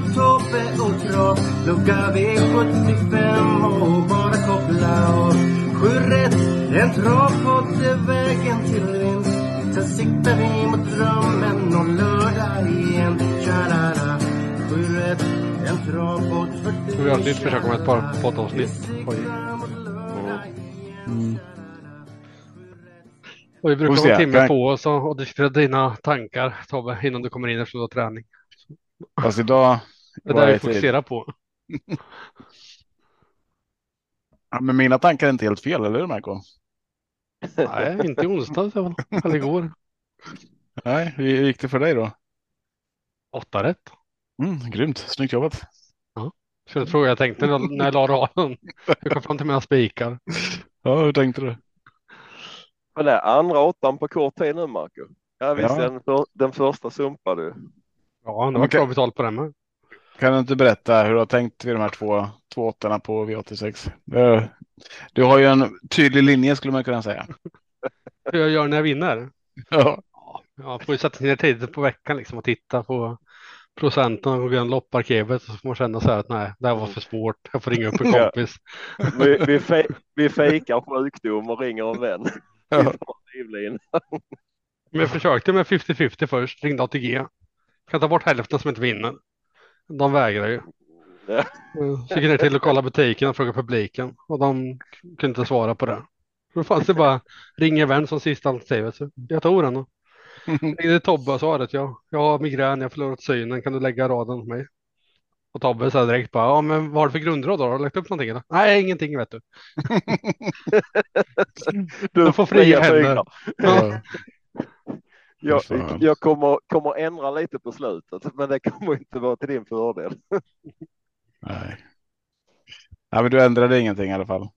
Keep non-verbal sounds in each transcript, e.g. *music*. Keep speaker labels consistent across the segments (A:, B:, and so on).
A: Tobbe och Trav Lucka V75 och bara koppla av. Sju rätt, en travpodd är vägen till vinst. Sen siktar vi mot drömmen om lördag igen. Tja-la-la Sju rätt, en travpodd för dig.
B: Vi har ett nytt försök med ett par poddavsnitt.
C: Mm.
B: Och vi brukar ha en timme på oss och och diskutera dina tankar Tobbe innan du kommer in eftersom du har träning.
C: Fast idag
B: Det är vi
C: jag tid.
B: fokuserar på. *laughs*
C: Ja, men mina tankar är inte helt fel, eller hur Marco?
B: Nej, inte i onsdags. *laughs* Eller igår.
C: Nej, hur gick det för dig då?
B: Åtta rätt.
C: Mm, grymt, snyggt jobbat.
B: Så jag tror jag tänkte när när jag la raden. Jag kom fram till mina spikar.
C: Ja, hur tänkte du?
D: Men det är andra åttan på kort tid nu Marco. Ja visst,
C: Ja.
D: Den, för, den första sumpade du.
B: Ja, det var
C: Okej.
B: bra betalt på den med.
C: Kan du inte berätta hur du har tänkt vid de här två, två åttorna på V86? Eh, Du har ju en tydlig linje skulle man kunna säga. *laughs*
B: Hur jag gör när jag vinner.
C: Ja,
B: Ja, får ju sätta sig ner tidigt på veckan liksom och titta på procenten och gå igenom lopparkivet så får man känna så här att nej, det här var för svårt. Jag får ringa upp en
D: Ja.
B: kompis. *laughs*
D: Vi, vi, fe, vi fejkar sjukdom och ringer en vän.
C: Ja. *laughs*
B: Men jag försökte med 50-50 först, ringde ATG. Kan ta bort hälften som inte vinner. De vägrar ju.
D: Ja.
B: Så gick ner till lokala butiken och frågade publiken och de kunde inte svara på det. Då fanns det bara ring en vän som sista alternativet. Så jag tog den. och Ringde Tobbe och sa att jag, jag har migrän, jag har förlorat synen, kan du lägga raden på mig? Och Tobbe sa direkt bara, ja men vad har du för grundråd då? Har du lagt upp någonting? Eller? Nej, ingenting vet du. *laughs*
D: Du
B: får fria händer. Ja. *laughs*
D: Jag, jag kommer, kommer ändra lite på slutet, men det kommer inte vara till din fördel. *laughs*
C: Nej. Ja, men du ändrade ingenting i alla fall.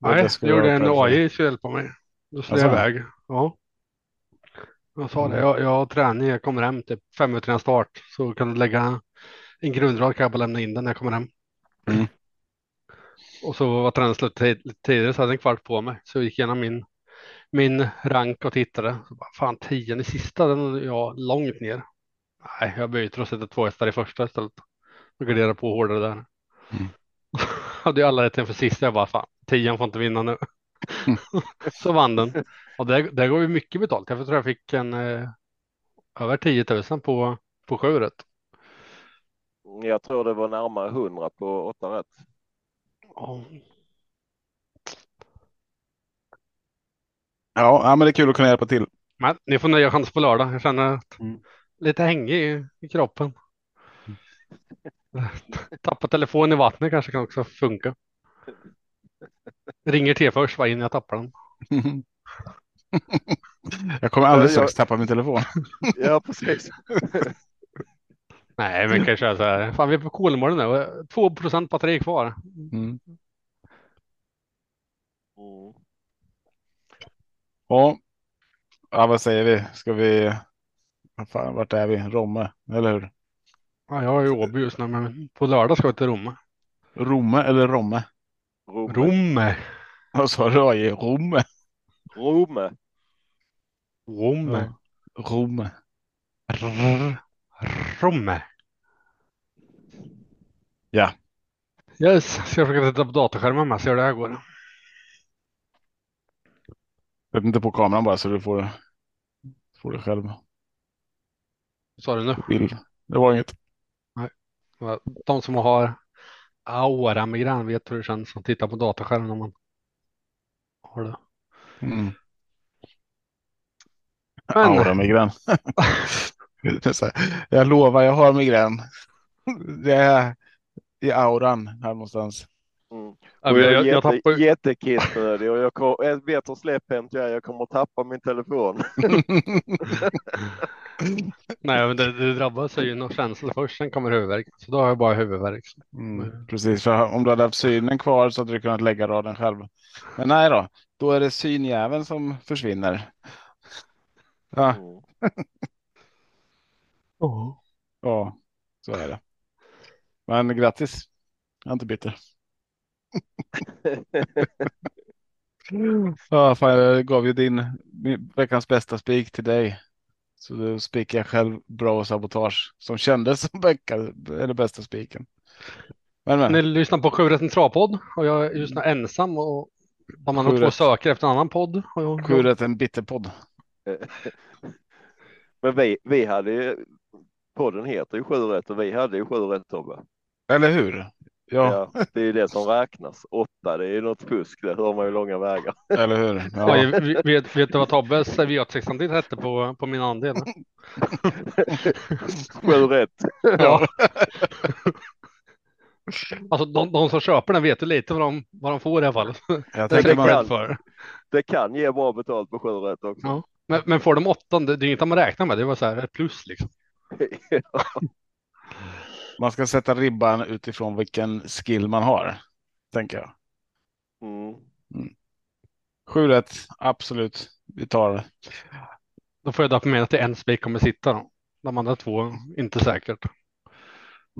B: Nej,
C: Det
B: gjorde en
C: perfekt.
B: AI så hjälpa mig. Då slog
C: Alltså?
B: jag iväg. Ja. Jag sa det, jag, jag har träning, jag kommer hem typ fem minuter innan start. Så kan du lägga en grundrad kan jag bara lämna in den när jag kommer hem.
C: Mm.
B: Och så var träningen slut lite tidigare så hade jag en kvart på mig. Så jag gick igenom min, min rank och tittade. Så bara, fan, tian i sista, den är jag långt ner. Nej, jag byter och sätter två hästar i första istället. Och garderar på hårdare där.
C: Mm. *laughs*
B: hade ju alla rätt inför sista. Jag bara, fan, tian får inte vinna nu. *laughs* så vann den. Och där, där går ju mycket betalt. Jag tror jag fick en eh, över 10 000 på, på sju rätt.
D: Jag tror det var närmare 100 på 8 rätt.
B: Ja.
C: Ja, ja, men det är kul att kunna hjälpa till.
B: Men ni får nya chans på lördag. Jag känner att
C: Mm.
B: lite hängig i, i kroppen. *laughs* Tappa telefon i vattnet kanske kan också funka. Ringer till först, vad in jag tappar den. *laughs*
C: Jag kommer alldeles strax tappa min telefon. *laughs*
D: Ja, precis.
B: Nej, men kanske så här. Fan, vi är på Kolmården nu. och 2 procent batteri kvar.
C: Mm.
D: Mm.
C: Ja. ja, vad säger vi? Ska vi? Vad fan, vart är vi? Romme, eller hur?
B: Ja, jag är i Åby just nu, men på lördag ska jag till Rom.
C: Romme eller Romme?
D: Rome.
B: Rom.
C: Vad sa du? Romme.
D: Rome.
B: Rom.
C: Ja. Romme.
B: R- Rom.
C: Ja.
B: Yes, ska jag försöka titta på datorskärmen med, se hur det här går.
C: Sätt inte på kameran bara så du får, får det själv.
B: Vad sa du nu?
C: Bild. Det var inget.
B: De som har aura migrän vet hur det känns att titta på datorskärmen när man har det.
C: Mm.
B: Men-
C: Aura migrän. *laughs* Det är så här, jag lovar, jag har migrän. Det är i auran här någonstans.
D: Mm. Jag,
B: jag,
D: är
B: jag
D: jätte,
B: tappar ju-
D: jättekissnödig och jag, kom, jag vet hur släpphänt jag är. Jag kommer att tappa min telefon. *laughs*
B: Nej, men det, det drabbar syn och känsla först, sen kommer huvudvärk. Så då har jag bara huvudvärk.
C: Mm, precis, för om du hade haft synen kvar så hade du kunnat lägga raden själv. Men nej då, då är det synjäveln som försvinner. Ja,
D: Mm.
B: Ja.
C: ja, så är det. Men grattis. Jag är inte bitter. Ja, fan, jag gav ju din veckans bästa spik till dig. Så då spikar jag själv bra sabotage som kändes som vecka, eller bästa spiken. Men, men.
B: Ni lyssnar på Sjurätten Travpodd och jag är just nu ensam och man har två söker efter en annan podd. Och jag,
C: Sju rätt en bitterpodd. *laughs*
D: Men vi, vi hade ju, podden heter ju 7 rätt och vi hade ju 7 rätt Tobbe.
C: Eller hur? Ja,
D: Ja, det är det som räknas. Åtta, det är ju något fusk, det hör man ju långa vägar.
C: eller hur? *laughs*
B: Oj,
C: Ja.
B: vet, vet, du vad Tobbes V86 hette på, på min andel?
D: 7 rätt.
B: Ja. *laughs* Alltså de, de som köper den vet ju lite vad de, vad de får i alla fall.
C: Jag
B: Det är
C: tänker
B: jag
C: man,
B: rädd för.
D: Det kan ge bra betalt på 7 rätt också.
B: Ja. Men, men får de åttan, det, det är inget man räknar med. Det var så här ett plus liksom. *laughs*
C: man ska sätta ribban utifrån vilken skill man har. Tänker jag.
D: Mm.
C: Sju rätt, absolut. Vi tar det.
B: Då får jag döpa med att det är en spik kommer sitta då. De andra två, inte säkert.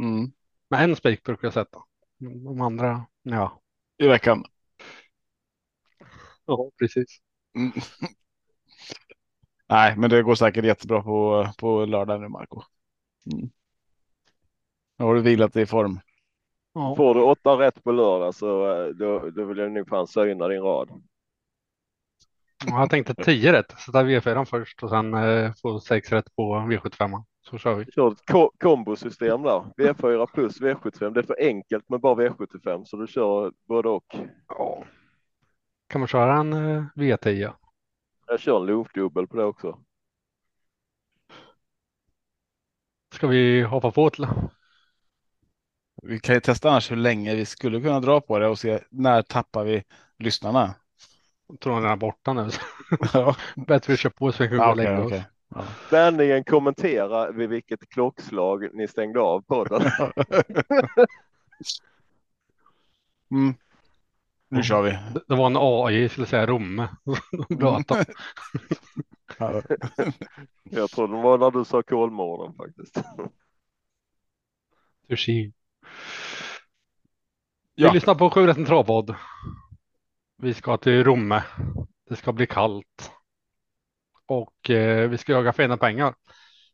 C: Mm.
B: Men en spik brukar jag sätta. De andra, ja.
C: I veckan.
B: Ja, precis.
C: Mm. Nej, men det går säkert jättebra på, på lördag nu, Marco. Mm. Nu har du vilat dig i form.
B: Ja.
D: Får du åtta rätt på lördag så eh, då, då vill jag nog fan syna din rad.
B: Jag tänkte 10 rätt. Sätta V4 först och sen eh, få 6 rätt på V75. Så kör vi.
D: Kör ett ko- kombosystem där. V4 plus V75. Det är för enkelt med bara V75 så du kör både och.
B: Ja. Kan man köra en eh, V10?
D: Jag kör en loopdubbel på det också.
B: Ska vi hoppa på till?
C: Vi kan ju testa annars hur länge vi skulle kunna dra på det och se när tappar vi lyssnarna.
B: Jag tror den är borta nu. *laughs*
C: Ja, *laughs*
B: Bättre vi kör på så vi kan gå
C: ah,
B: och
C: okej,
B: lägga oss.
C: Ja.
D: Vänligen kommentera vid vilket klockslag ni stängde av podden. *laughs*
C: Mm. Nu kör vi.
B: Det- var en AI, skulle säga Romme.
C: Ja.
D: Jag tror det var när du sa Kolmården faktiskt.
B: Sushi.
C: Ja.
B: Vi lyssnar på Sjurätten Travpodd. Vi ska till Romme. Det ska bli kallt. Och eh, vi ska jaga fina pengar.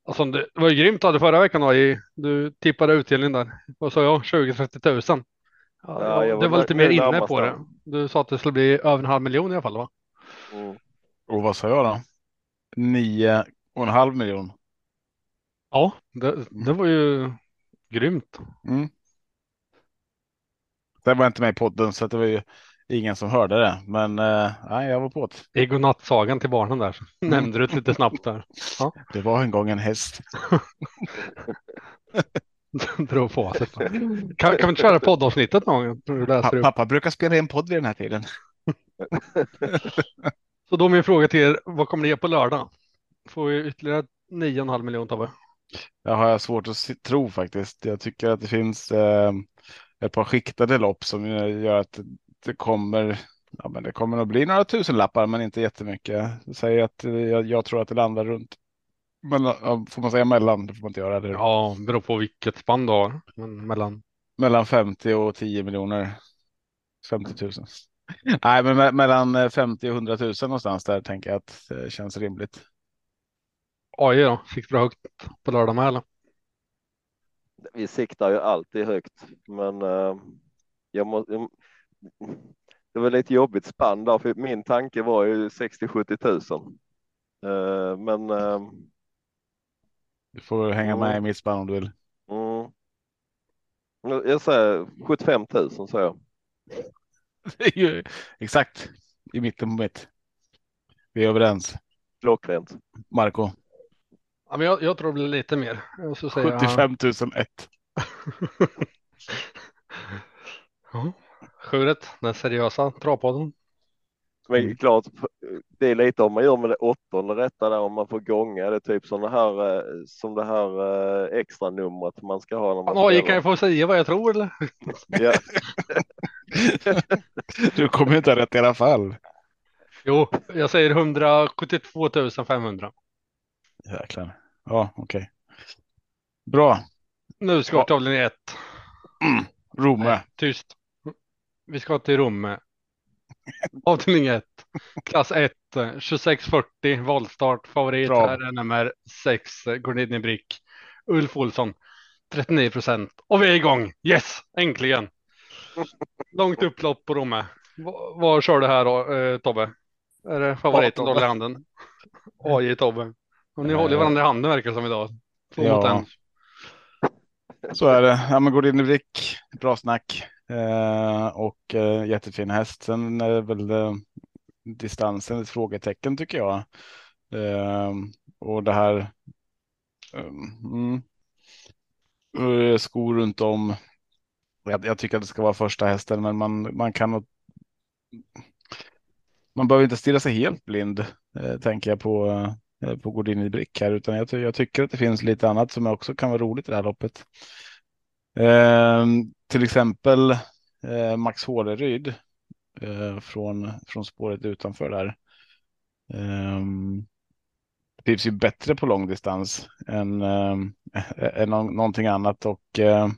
B: Alltså, det var ju grymt du förra veckan. Då, i, du tippade utdelning där. Vad sa jag? 20-30 tusen. Ja,
D: Ja, jag
B: ja,
D: var
B: du var lite mer inne på det. Du sa att det skulle bli över en halv miljon i alla fall va?
D: Mm.
C: Och vad sa jag då? Nio och en halv miljon.
B: Ja, det, det var ju grymt.
C: Mm. Det var inte med i podden så det var ju ingen som hörde det. Men eh, nej, jag var på det.
B: I godnattsagan till barnen där. så *laughs* Nämnde du det lite snabbt där.
C: Det var en gång en häst. *laughs*
B: Drog på sig. Kan, kan vi inte köra poddavsnittet någon gång?
C: Pa
B: upp?
C: pappa brukar spela in podd vid den här tiden. *laughs*
B: Så då min fråga till er, vad kommer ni ge på lördag? Får vi ytterligare 9,5 miljoner Tobbe?
C: Det har jag svårt att tro faktiskt. Jag tycker att det finns eh, ett par skiktade lopp som gör att det kommer. Ja, men det kommer att bli några tusenlappar, men inte jättemycket. Säger att eh, jag, jag tror att det landar runt. Men får man säga mellan? Det får man inte göra. Det.
B: Ja, beror på vilket spann du har. Men mellan.
C: Mellan 50 och 10 miljoner. 50 000. Nej, men me mellan eh, 50 och 100 000 någonstans där tänker jag att det känns rimligt.
B: AI då, fick bra högt på lördag med eller?
D: Vi siktar ju alltid högt, men eh, jag måste. Det var lite jobbigt spann där, för min tanke var ju 60-70 tusen. Eh, men eh,
C: Du får hänga
D: Mm.
C: med i mitt spann om du vill.
D: mm, jag säger 75 000 så jag. *laughs*
C: Exakt i mitten på mitt. Vi är överens.
D: Klockrent.
C: Marco,
B: Ja, men jag, jag tror det blir lite mer. Och så säger jag-
C: 75 001.
B: Ja. Sjuret, den seriösa travpodden.
D: Men
C: Mm.
D: klart, det är lite om man gör med det åttonde rätta där om man får gånga det typ sådana här eh, som det här eh, extra numret man ska ha när man
B: Oj, kan jag få säga vad jag tror eller? *laughs*
D: Ja,
C: Du kommer inte ha rätt i alla fall.
B: Jo, jag säger 172 500.
C: Jäklar. Ja, okej. Bra.
B: Nu ska vi till avdelning 1.
C: Romme.
B: Tyst. Vi ska till Romme. Avdelning 1. Klass 1. 2640. Valstart. Favorit
C: Bra.
B: här är nummer 6. Gordini Brick. Ulf Olsson. 39 procent. Och vi är igång. Yes, äntligen. Långt upplopp på Romme. Va- Vad kör du här då, eh, Tobbe? Är det favoriten du
C: Tobbe.
B: i handen? AJ Tobbe. Och ni
C: Eh.
B: håller varandra i handen verkar det som idag. Två mot
C: Ja.
B: en.
C: Så är det. Ja, men går in i blick. Bra snack. Eh, och eh, jättefin häst. Sen är det väl eh, distansen ett frågetecken tycker jag. Eh, och det här. eh, mm, eh, skor runt om. Jag, jag tycker att det ska vara första hästen, men man, man kan. Man behöver inte stirra sig helt blind, eh, tänker jag på Eh, på Gordini Brick här, utan jag, jag tycker att det finns lite annat som också kan vara roligt i det här loppet. Eh, till exempel eh, Max Håleryd eh, från, från spåret utanför där. Eh, trivs ju bättre på långdistans än, ehm, eh, än någonting annat och eh,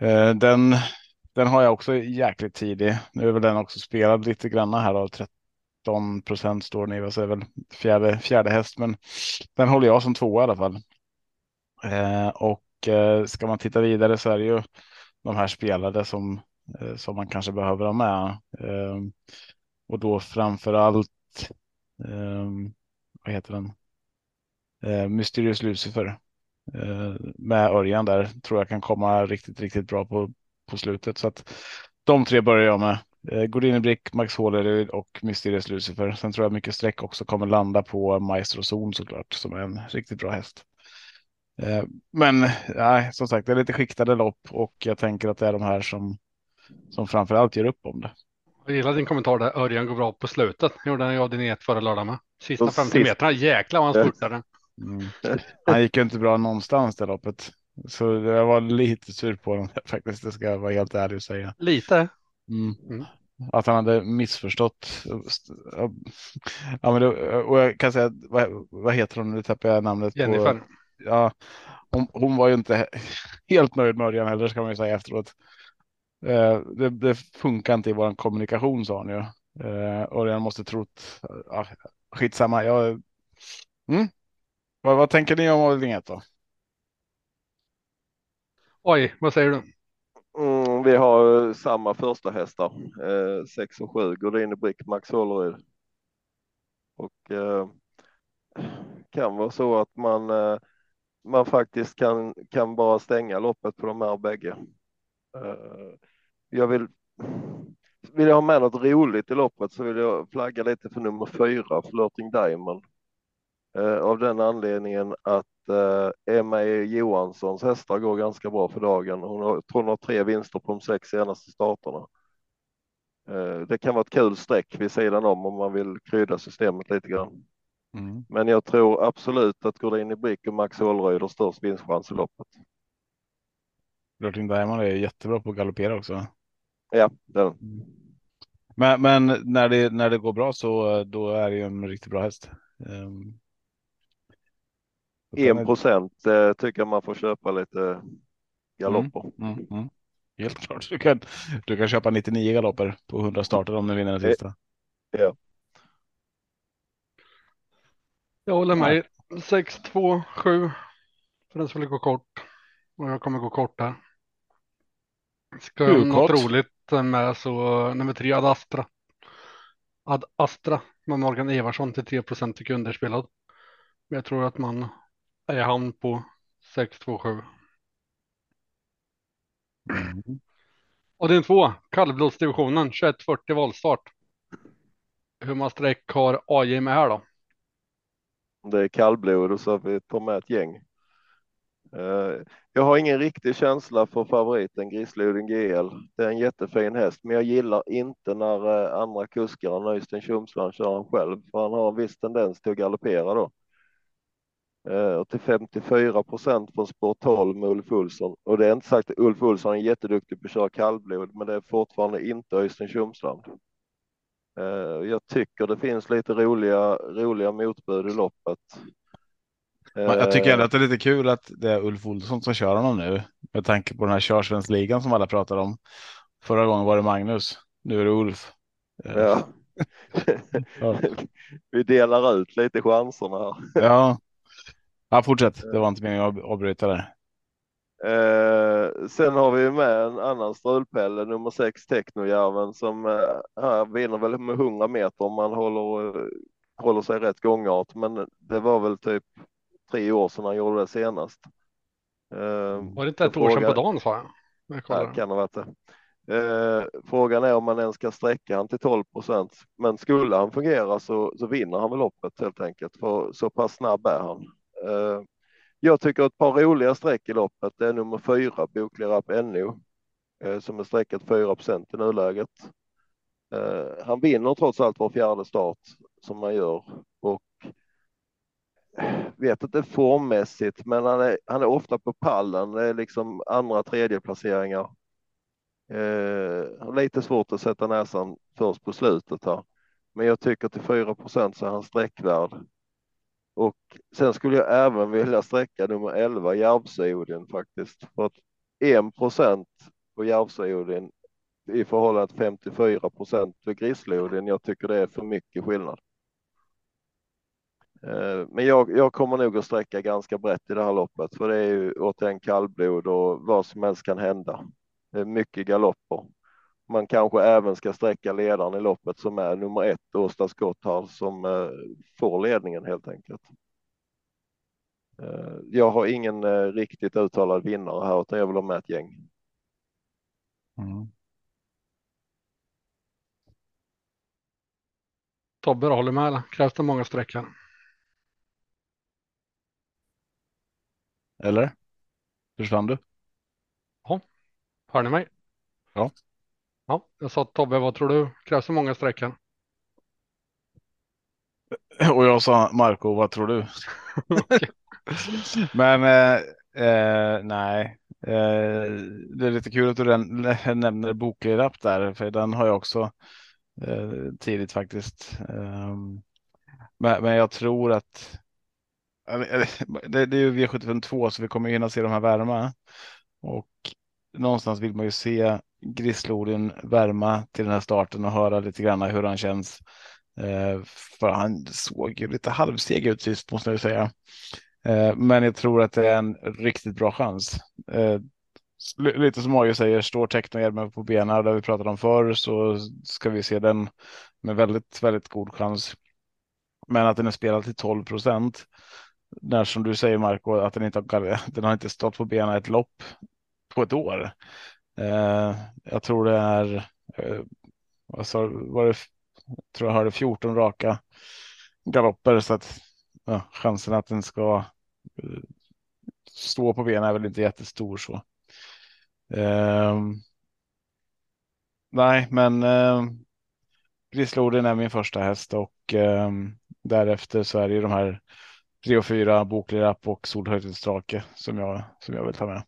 C: eh, den, den har jag också jäkligt tidig. Nu är väl den också spelad lite granna här av 13 procent står den i, så är väl fjärde, fjärde häst, men den håller jag som tvåa i alla fall. Eh, och eh, ska man titta vidare så är det ju de här spelade som, eh, som man kanske behöver ha med. Eh, och då framför allt, eh, vad heter den? Eh, Mysterious Lucifer. Eh, med Örjan där tror jag kan komma riktigt, riktigt bra på, på slutet. Så att de tre börjar jag med. Eh, Gordini Brick, Max Håleryd och Mysterious Lucifer. Sen tror jag mycket streck också kommer landa på Maestro Zon såklart, som är en riktigt bra häst. Eh, Men nej, som sagt, det är lite skiktade lopp och jag tänker att det är de här som, som framför allt ger upp om det.
B: Jag gillar din kommentar där Örjan går bra på slutet. Gjorde han i avdelning 1 förra lördag med. Sista
D: Och
B: 50
D: sist-
B: metrarna, jäklar vad han spurtade.
C: Mm. Han gick ju inte bra någonstans det loppet. Så jag var lite sur på honom *laughs* faktiskt, det ska jag vara helt ärlig och säga.
B: Lite.
C: Mm.
B: Mm.
C: Att han hade missförstått. Ja, men det, och jag kan säga, vad, vad heter hon? Nu tappar jag namnet.
B: Jennifer.
C: På, ja, hon, hon var ju inte helt nöjd med Örjan heller, ska man ju säga efteråt. Eh, det, det funkar inte i vår kommunikation, sa hon ju. Eh, Örjan måste trott, ja, skitsamma. Jag, mm. vad, vad tänker ni om avdelning ett då?
B: Oj, vad säger du?
D: Mm, vi har eh, samma första hästar. Eh, och 7, Gordini Brick, Max Håleryd. Och eh, kan vara så att man, eh, man faktiskt kan, kan bara stänga loppet på de här bägge. Eh, jag vill, vill jag ha med något roligt i loppet så vill jag flagga lite för nummer fyra, Flirting Diamond. Eh, av den anledningen att Emma E. Johanssons hästar går ganska bra för dagen. Hon har, tror hon har tre vinster på de sex senaste starterna. Eh, det kan vara ett kul streck vid sidan om om man vill krydda systemet lite grann.
C: Mm.
D: Men jag tror absolut att Gordini Brick och Max Hålryd har störst vinstchans i loppet.
C: Flirting Diamond är jättebra på att galoppera också.
D: Ja, den.
C: Men, men när, det, när det går bra så då är det ju en riktigt bra häst. Um,
D: En procent eh, tycker jag man får köpa lite galopper.
C: Mm, mm. Helt klart. Du kan, du kan köpa 99 galopper på 100 starter om du vinner den sista.
B: Jag håller med. 6, 2, 7. För den skulle gå kort. Och jag kommer gå kort här. Ska
C: Hur
B: något
C: kort?
B: roligt med så nummer tre Ad Astra. Ad Astra med Morgan Eversson till 3 procent tycker underspelad. Men jag tror att man är i hamn på 6, 2, 7.
C: Mm.
B: Och din två, kallblodsdivisionen, 2140 valstart. Hur många streck har AJ med här då?
D: Det är kallblod och så vi tar med ett gäng. Eh, jag har ingen riktig känsla för favoriten Grislodin GL. Det är en jättefin häst, men jag gillar inte när eh, andra kuskar än Öystein Tjomsland kör han själv, för han har en viss tendens till att galoppera då. Eh, och till 54 procent från spår 12 med Ulf Olsson. Och det är inte sagt att Ulf Olsson är jätteduktig på att köra kallblod, men det är fortfarande inte Öystein Tjomsland. Eh, jag tycker det finns lite roliga, roliga motbud i loppet.
C: Jag tycker ändå
D: Eh,
C: att det är lite kul att det är Ulf Olsson som kör honom nu. Med tanke på den här körsvensligan som alla pratar om. Förra gången var det Magnus. Nu är det Ulf.
D: Ja. *laughs*
C: Ja.
D: Vi delar ut lite chanserna här.
C: Ja. Ja, fortsätt. Det var inte meningen att avbryta där.
D: Eh, sen har vi med en annan strulpelle, nummer sex Technojärven som eh, här vinner väl med 100 meter om man håller, eh, håller sig rätt gångart. Men det var väl typ tre år sedan han gjorde det senast. Eh,
B: Var det inte ett
D: så
B: år sedan på
D: frågan-
B: dagen sa jag? jag
D: kan ha varit det. Eh, frågan är om man ens ska sträcka han till 12 procent. Men skulle han fungera så, så vinner han väl loppet helt enkelt. För så pass snabb är han. Eh, jag tycker ett par roliga streck i loppet. Det är nummer fyra, Boklig Rapp NO. Eh, som är streckat 4 procent i nuläget. Eh, han vinner trots allt var fjärde start som man gör. Och vet inte formmässigt, men han är, han är ofta på pallen. Det är liksom andra, tredje placeringar. Eh, lite svårt att sätta näsan först på slutet här. Men jag tycker till 4 procent så är han sträckvärd. Och sen skulle jag även vilja sträcka nummer 11 Järvsöodin faktiskt. För att 1 procent på Järvsöodin i förhållande till 54 procent för Grislodin. Jag tycker det är för mycket skillnad. Eh, men jag, jag kommer nog att sträcka ganska brett i det här loppet, för det är ju återigen kallblod och vad som helst kan hända. Det är mycket galopper. Man kanske även ska sträcka ledaren i loppet som är nummer ett, Åsta Skotthard, som eh, får ledningen helt enkelt. Eh, Jag har ingen eh, riktigt uttalad vinnare här, utan jag vill ha med ett gäng.
C: Mm.
B: Tobbe då, håller med eller? Krävs det många sträckor?
C: Eller? Försvann du?
B: Hör ni mig?
C: Ja.
B: Ja, jag sa Tobbe, vad tror du? Krävs det många sträckor? *laughs*
C: Och jag sa Marco, vad tror du? *laughs* Men eh, eh, nej, eh, det är lite kul att du *laughs* nämner Boklirapp där, för den har jag också eh, tidigt faktiskt. Um, men, men jag tror att eller, det, det är ju V75 2 så vi kommer hinna se de här värma och någonstans vill man ju se Grislodin värma till den här starten och höra lite grann hur han känns. Eh, för han såg ju lite halvseg ut sist måste jag säga. Eh, men jag tror att det är en riktigt bra chans. Eh, lite som AJ säger, står Technohjälmen på benen, där vi pratade om förr, så ska vi se den med väldigt, väldigt god chans. Men att den är spelad till 12 procent. När som du säger Marco, att den inte har, den har inte stått på benen ett lopp på ett år. Eh, jag tror det är, eh, vad sa, var det, tror jag hörde 14 raka galopper så att ja, chansen att den ska eh, stå på benen är väl inte jättestor så. Eh, nej, men eh, Grislodin är min första häst och eh, därefter så är det ju de här tre och fyra Boklirapp och Solhöjdens drake som jag, som jag vill ta med.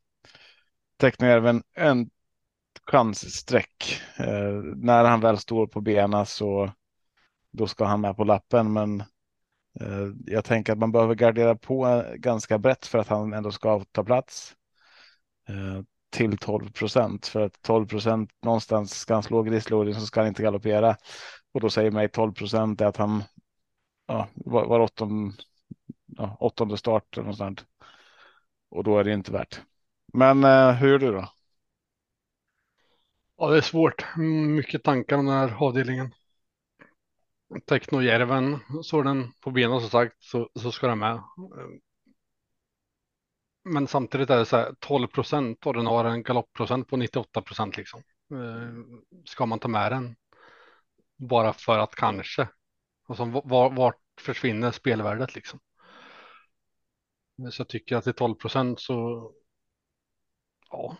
C: Tecknar även en chanssträck. Eh, när han väl står på benen så då ska han med på lappen. Men eh, jag tänker att man behöver gardera på eh, ganska brett för att han ändå ska ta plats. Eh, till 12 procent för att 12 procent någonstans ska han slå Grislodin så ska han inte galoppera. Och då säger mig 12 procent är att han ja, var, var åttonde, ja, åttonde start eller. Och då är det inte värt. Men eh, hur gör du då?
B: Ja, det är svårt. Mm, mycket tankar om den här avdelningen. Technojärven, så den på benen som sagt så, så ska den med. Eh, men samtidigt är det så här 12 procent och den har en galoppprocent på 98 procent liksom. Eh, ska man ta med den? Bara för att kanske. Alltså, var, vart försvinner spelvärdet liksom? Eh, så jag tycker att i 12 procent så ja,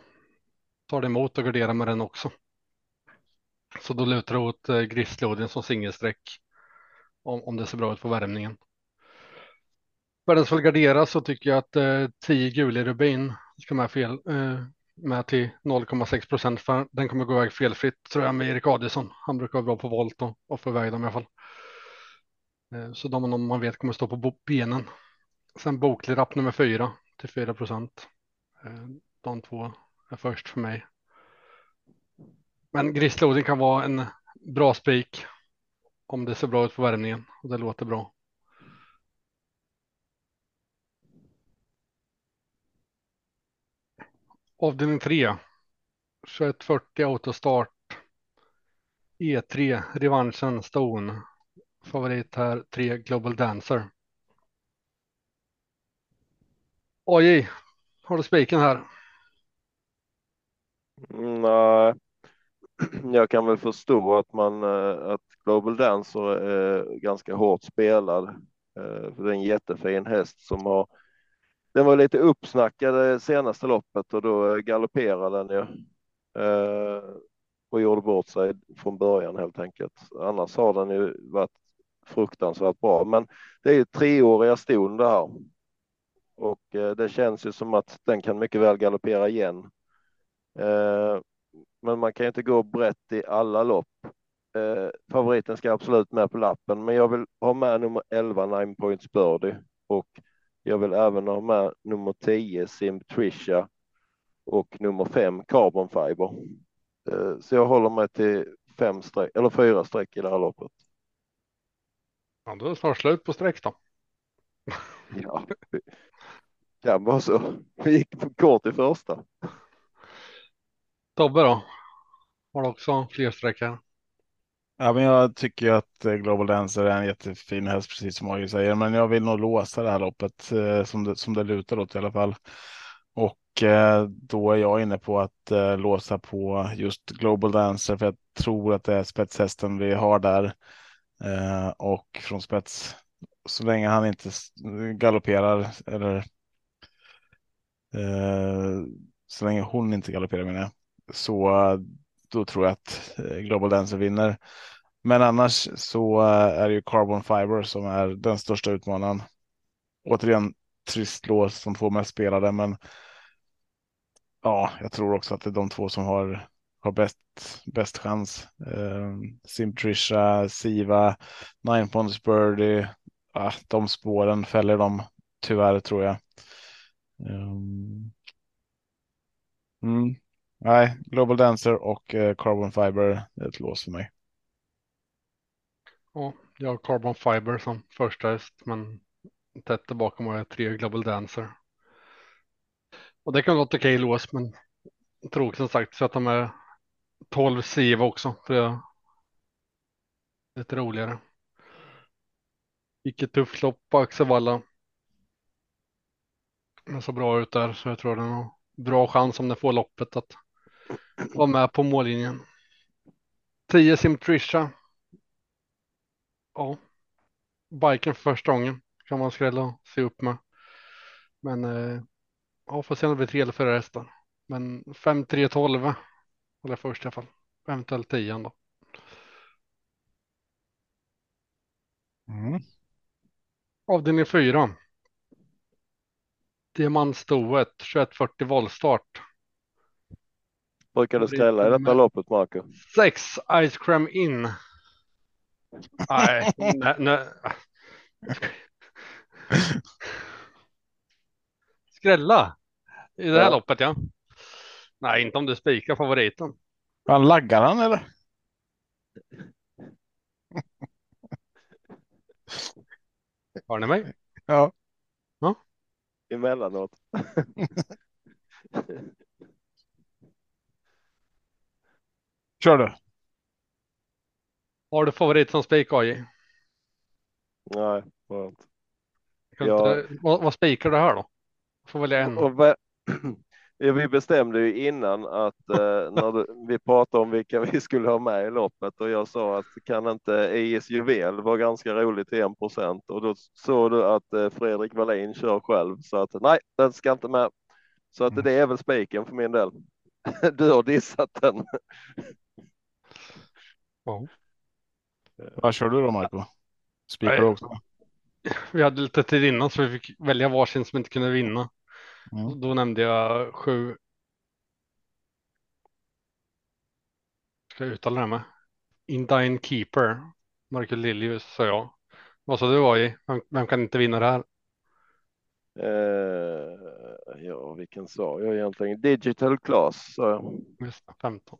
B: tar det emot och garderar med den också. Så då lutar det åt eh, som singelsträck om, om det ser bra ut på värmningen. För den som vill gardera så tycker jag att eh, 10 gul i rubin ska med fel eh, med till 0,6 procent för den kommer gå iväg felfritt tror jag med Erik Adielsson. Han brukar vara bra på volt och, och få iväg dem i alla fall. Eh, så de man vet kommer stå på benen. Sen boklig rapp nummer fyra till 4 procent. Eh, de två först för mig. Men grissloding kan vara en bra spik om det ser bra ut på värmningen och det låter bra. Avdelning 3. 2140 autostart. E3 revanschen Stone. Favorit här 3 Global Dancer. AJ, har du spiken här?
D: Nej, *clears throat* jag kan väl förstå att man eh, att Global Dancer är ganska hårt spelad. Eh, för det är en jättefin häst som har. Den var lite uppsnackad senaste loppet och då eh, galopperade den ju. Och gjorde bort sig från början helt enkelt. Annars har den ju varit fruktansvärt bra, men det är ju treåriga ston det här. Och det känns ju som att den kan mycket väl galoppera igen. Men man kan ju inte gå brett i alla lopp. Eh, favoriten ska absolut med på lappen, men jag vill ha med nummer 11 Nine Points Birdie och jag vill även ha med nummer 10 Sim Trisha och nummer 5 Carbon Fiber. Eh, så jag håller mig till fem streck eller fyra streck i det här loppet.
B: Ja, då är det snart slut på streck då.
D: ja, kan vara så. Vi gick kort i första.
B: Tobbe då? Har du också fler streck här?
C: Ja, men jag tycker att eh, Global Dancer är en jättefin häst, precis som Agge säger. Men jag vill nog låsa det här loppet eh, som, det, som det lutar åt i alla fall. Och eh, då är jag inne på att eh, låsa på just Global Dancer för jag tror att det är spetshästen vi har där. Eh, och från spets, så länge han inte galopperar eller eh, så länge hon inte galopperar menar jag, så eh, då tror jag att eh, Global Dancer vinner. Men annars så eh, är det ju Carbon Fiber som är den största utmanaren. Återigen trist lås som får mest spelade, men ja, jag tror också att det är de två som har, har bäst, bäst chans. Eh, Simtrisha, Siva, Nine Ponds Birdie, ah, de spåren fäller de tyvärr tror jag. Um, mm. Nej, Global Dancer och eh, Carbon Fiber är ett lås för mig.
B: Ja, jag har Carbon Fiber som första häst, men tätt bakom har jag tre Global Dancer. Och det kan vara ett okej lås, men tråkigt som sagt så att de är 12 Siva också, för det är lite roligare. Vilket tufft lopp på Axevalla. Den så bra ut där, så jag tror den har bra chans om den får loppet att var med på mållinjen. 10 Simtrisha. Ja. Biken för första gången kan man skrälla se upp med. Men eh, ja, får se om det blir tre eller fyra hästar. Men 5, 3, 12 eller först i alla fall. Eventuellt 10 då. Mm. Avdelning 4. Diamantstoet 2140 voltstart.
D: Brukar du skrälla i detta loppet, Marco?
B: Sex Ice Cream In. Nej, *laughs* nej, nej. Skrälla i det här ja. loppet, ja. Nej, inte om du spikar favoriten.
C: Han laggar han eller?
B: Har ni mig?
C: Ja.
B: Ja.
D: Emellanåt. *laughs*
C: Kör du.
B: Har du favorit som spik AJ?
D: Nej, skönt.
B: Ja. Vad, vad spikar du här då? Får välja en. Och, *clears throat*
D: ja, vi bestämde ju innan att eh, när du, vi pratade om vilka vi skulle ha med i loppet och jag sa att kan inte IS Juvel vara ganska roligt till 1 procent och då såg du att eh, Fredrik Wallin kör själv så att nej, den ska inte med. Så att det är väl spiken för min del. *laughs* Du har dissat den.
B: Ja.
C: Vad kör du då Marco? Spikar du också? *laughs*
B: Vi hade lite tid innan så vi fick välja varsin som inte kunde vinna.
C: Mm.
B: Då nämnde jag sju. Ska jag uttala det här med? Indine Keeper. Marcus Liljus sa jag. Vad sa du var i? Vem, vem kan inte vinna det här?
D: Eh, ja, vilken sa jag egentligen? Digital class. sa jag.
B: Just det, 15.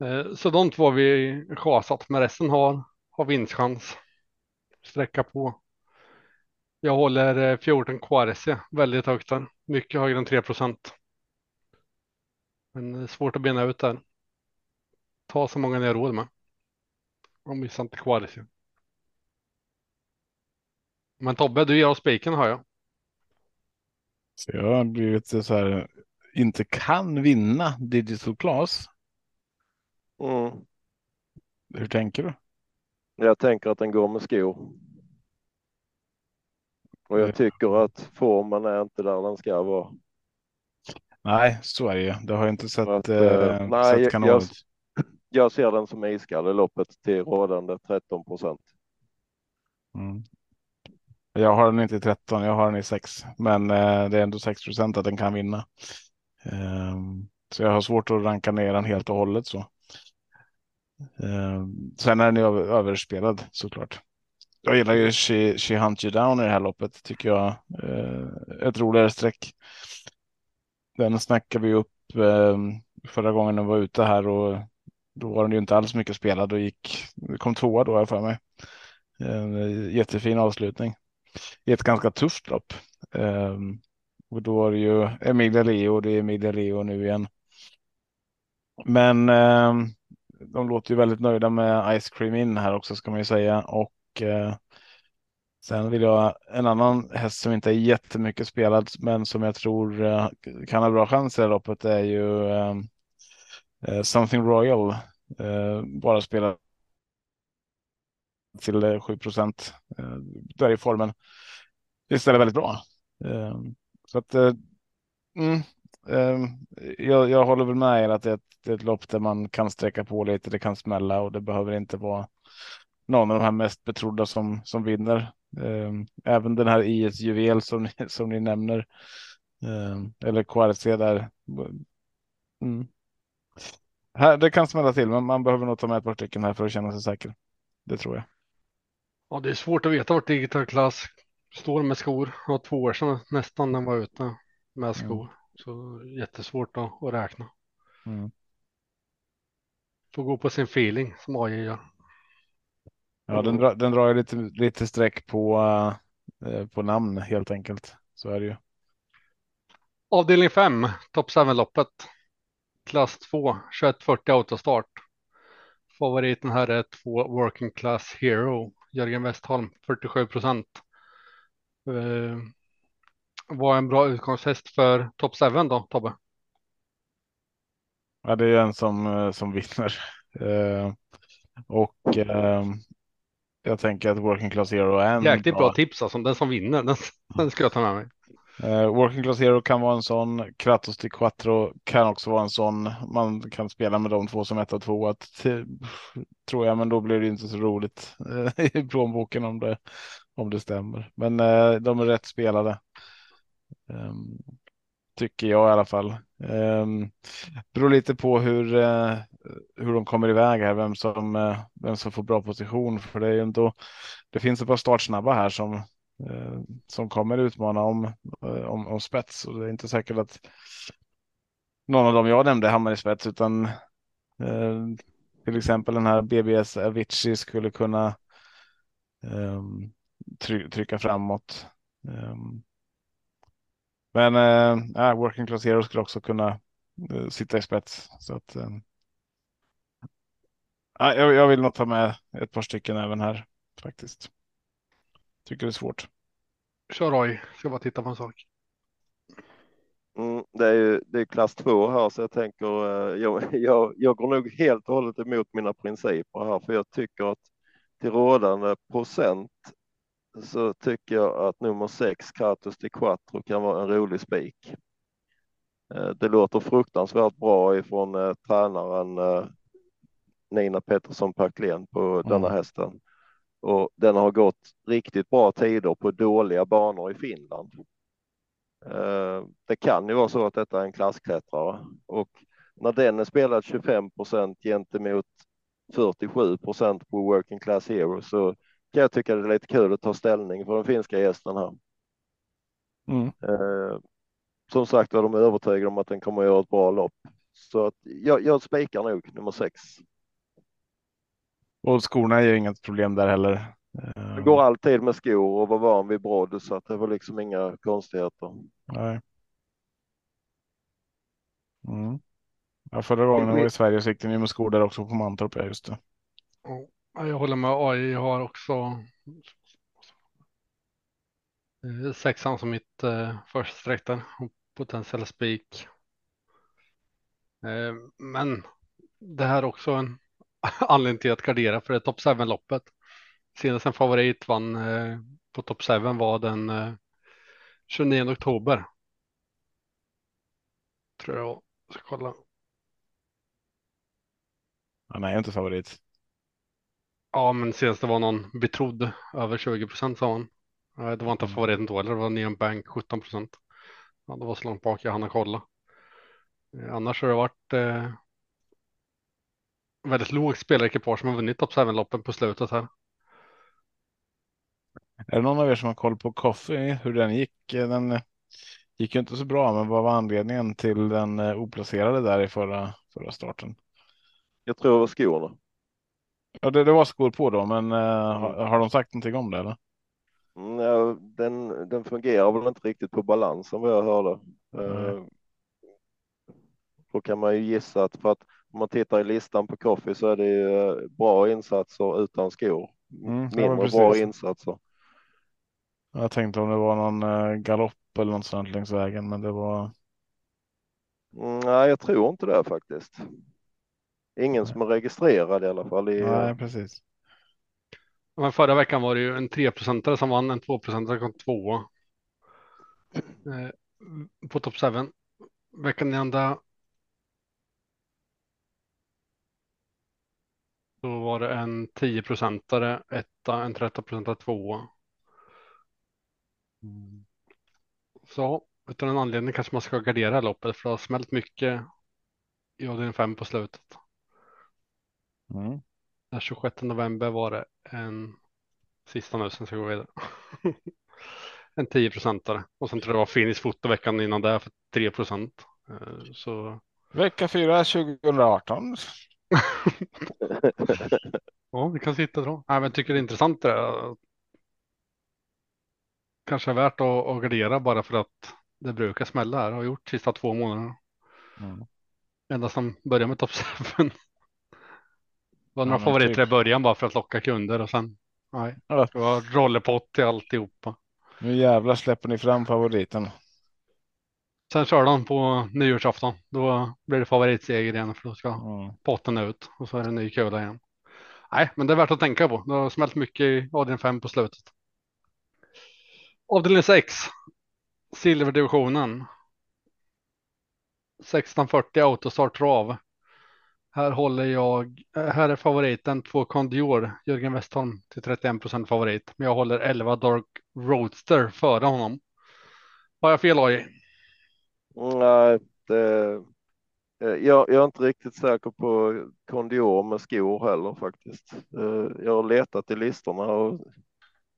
B: Eh, så de två har vi chasat, men resten har, har vinstchans. Sträcka på. Jag håller eh, 14 KRC väldigt högt där. Mycket högre än 3 procent. Men eh, svårt att bena ut där. Ta så många ni har råd med. Och missa inte KRC. Men Tobbe, du ger oss spiken har jag.
C: Så jag har blivit så här, inte kan vinna digital class.
D: Mm.
C: Hur tänker du?
D: Jag tänker att den går med skor. Och
C: Eh.
D: jag tycker att formen är inte där den ska vara.
C: Nej, så är det ju. Det har jag inte sett,
D: Att,
C: eh,
D: eh, nej,
C: sett
D: jag- jag- ser den som iskall i loppet till rådande 13 procent.
C: Mm. Jag har den inte i 13, jag har den i 6. Men eh, det är ändå 6 procent att den kan vinna. Ehm, så jag har svårt att ranka ner den helt och hållet så. Ehm, sen är den ju överspelad såklart. Jag gillar ju She, She Hunt You Down i det här loppet. Tycker jag eh, ett roligare streck. Den snackade vi upp eh, förra gången den var ute här och då var den ju inte alls mycket spelad och gick, kom tvåa då har jag för mig. En jättefin avslutning i ett ganska tufft lopp. Um, och då var det ju Emilia Leo, det är Emilia Leo nu igen. Men um, de låter ju väldigt nöjda med Ice Cream In här också ska man ju säga och eh, sen vill jag en annan häst som inte är jättemycket spelad men som jag tror eh, kan ha bra chans i det loppet är ju eh, eh Something Royal. Eh, bara spelad till eh, 7 procent. Där är formen istället väldigt bra. Så att mm, jag, jag håller väl med er att det är, ett, det är ett lopp där man kan sträcka på lite, det kan smälla och det behöver inte vara någon av de här mest betrodda som, som vinner. Även den här IS Juvel som, som ni nämner. Eller QRC där. Mm. Här, det kan smälla till, men man behöver nog ta med ett par stycken här för att känna sig säker. Det tror jag.
B: Ja, det är svårt att veta vart digital class står med skor. Det var två år sedan nästan den var ute med skor. Så jättesvårt att, att räkna.
C: Mm.
B: Får gå på sin feeling som AJ gör.
C: Ja, den, dra, den drar ju lite, lite streck på, uh, på namn helt enkelt. Så är det ju.
B: Avdelning 5, topp 7-loppet. Klass 2, 2140 autostart. Favoriten här är två Working Class Hero. Jörgen Westholm 47 procent. Uh, var en bra utgångshäst för topp 7 då, Tobbe?
C: Ja, det är en som, som vinner. Uh, *laughs* och uh, jag tänker att Working Class Hero är en
B: Jäkligt bra, bra tips alltså. Den som vinner, den, *laughs* den ska jag ta med mig.
C: Uh, Working Class Hero kan vara en sån. Kratos till Quattro kan också vara en sån. Man kan spela med de två som ett och två. Att, tror jag, men då blir det inte så roligt uh, *laughs* i plånboken om det, om det stämmer. Men de är rätt spelade. Um, tycker jag i alla fall. Um, beror lite på hur, eh, hur de kommer iväg här, vem som, eh, vem som får bra position. För det är ju ändå, det finns ett par startsnabba här som eh, som kommer utmana om, om, om spets. Och det är inte säkert att någon av dem jag nämnde hamnar i spets utan till exempel den här BBS Avicii skulle kunna um, try trycka framåt. Um, men eh, Working Class Hero skulle också kunna eh, sitta i spets. Så att, eh, jag, jag vill nog ta med ett par stycken även här faktiskt. Tycker det är svårt.
B: Kör Roy, ska bara titta på en sak.
D: Mm, det är ju det är klass två här så jag tänker jag, *laughs* jag, jag går nog helt och hållet emot mina principer här för jag tycker att till rådande procent så tycker jag att nummer sex Kratos de Quattro kan vara en rolig spik. Eh, det låter fruktansvärt bra ifrån eh, tränaren eh, Nina Pettersson Packlén på denna
C: Mm.
D: hästen. Och den har gått riktigt bra tider på dåliga banor i Finland. Eh, det kan ju vara så att detta är en klassklättrare och när den är spelad 25 procent gentemot 47 procent på Working Class Hero så kan jag tycka det är lite kul att ta ställning för den finska gästen här.
C: Mm.
D: Eh, som sagt var de är övertygade om att den kommer att göra ett bra lopp. Så att jag, jag spikar nog nummer sex.
C: Och skorna är ju inget problem där heller.
D: Det
C: Eh,
D: går alltid med skor och var van vid brodd så att det var liksom inga konstigheter.
C: Nej. Mm. Ja, förra gången jag var i Sverige så gick den ju med skor där också på Mantorp. Ja, just det
B: jag håller med AI. Jag har också eh, sexan som mitt eh, första streck där. och Potentiell spik. Eh, men det här är också en *laughs* anledning till att gardera för det är top 7-loppet. Senast en favorit vann eh, på top 7 var den eh, 29 oktober. Tror jag. Jag ska kolla.
C: Han är ju inte favorit.
B: Ja, men senast det var någon betrodd över 20 procent sa han. Nej, Det var inte
C: Mm.
B: favoriten då heller, det var Neon Bank 17 procent. Ja, det var så långt bak jag hann kolla. Eh, Annars har det varit eh, väldigt lågt spelarekipage som har vunnit Top 7-loppen på slutet här.
C: Är det någon av er som har koll på Coffee, hur den gick? Eh, Den eh, gick ju inte så bra, men vad var anledningen till den eh, oplacerade där i förra, förra starten?
D: Jag tror det var skorna.
C: Ja, det, det var skor på då, men eh, har, har de sagt någonting om det eller?
D: Mm, den, den fungerar väl inte riktigt på balansen vad jag hörde. Eh, då kan man ju gissa att för att om man tittar i listan på Coffee så är det ju eh, bra insatser utan skor.
C: Mm,
D: Mindre bra insatser.
C: Jag tänkte om det var någon galopp eller något sånt längs vägen, men det var.
D: Mm, nej, jag tror inte det faktiskt. Ingen som är registrerad i alla fall. I,
C: Nej, precis.
B: Men förra veckan var det ju en 3-procentare som vann, en 2-procentare kom tvåa. Eh, på Top 7. Veckan ända. Då var det en 10-procentare, etta, en 13-procentare, tvåa. Så utan en anledning kanske man ska gardera loppet för det har smält mycket i avdelning 5 på slutet.
C: Mm.
B: Den 26 november var det en sista nu sen ska jag gå vidare. *laughs* en 10 procentare och sen tror jag det var Finish foto veckan innan det för 3 procent. Eh, Så
C: Vecka 4 2018. *laughs*
B: ja, vi kan sitta då. Nej, men tycker det är intressant det där. Kanske är värt att, att gardera bara för att det brukar smälla här. Har gjort sista två månaderna.
C: Mm.
B: Ända som började med Top 7. Var några
C: men
B: favoriter
C: typ.
B: i början bara för att locka kunder och sen nej,
C: Ja.
B: det var rollerpott till alltihopa.
C: Nu jävlar släpper ni fram favoriten.
B: Sen körde han på nyårsafton. Då blir det favoritseger igen för då ska
C: Mm.
B: potten ut och så är det ny kula igen. Nej, men det är värt att tänka på. Det har smält mycket i avdelning 5 på slutet. Avdelning 6. Silverdivisionen. 1640 autostart trav. Här håller jag. Eh, här är favoriten två Condior. Jörgen Westholm till 31 procent favorit. Men jag håller 11 Dark Roadster före honom. Har jag fel AJ?
D: Nej, det, eh, jag, jag är inte riktigt säker på Condior med skor heller faktiskt. Eh, jag har letat i listorna och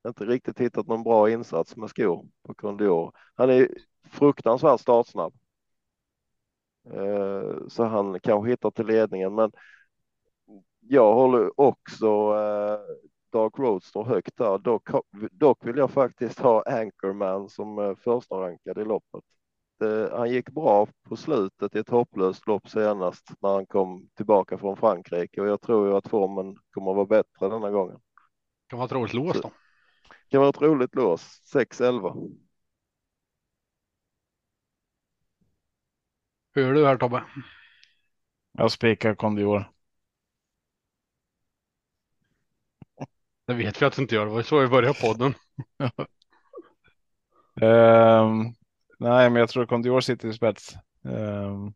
D: inte riktigt hittat någon bra insats med skor på Condior. Han är fruktansvärt startsnabb. Eh, Så han kanske hittar till ledningen, men jag håller också eh, Dark Roadster högt där. Dock, dock vill jag faktiskt ha Anchorman som eh, första rankad i loppet. Han gick bra på slutet i ett hopplöst lopp senast när han kom tillbaka från Frankrike och jag tror ju att formen kommer att vara bättre denna gången.
B: Kan vara ett roligt lås då.
D: Kan vara ett roligt lås. 6-11.
B: Hur gör du här Tobbe?
C: Jag spikar Condior.
B: Det vet vi att du inte gör. Det var så vi började podden. *laughs*
C: Ehm, nej, men jag tror Condior sitter i spets. Um,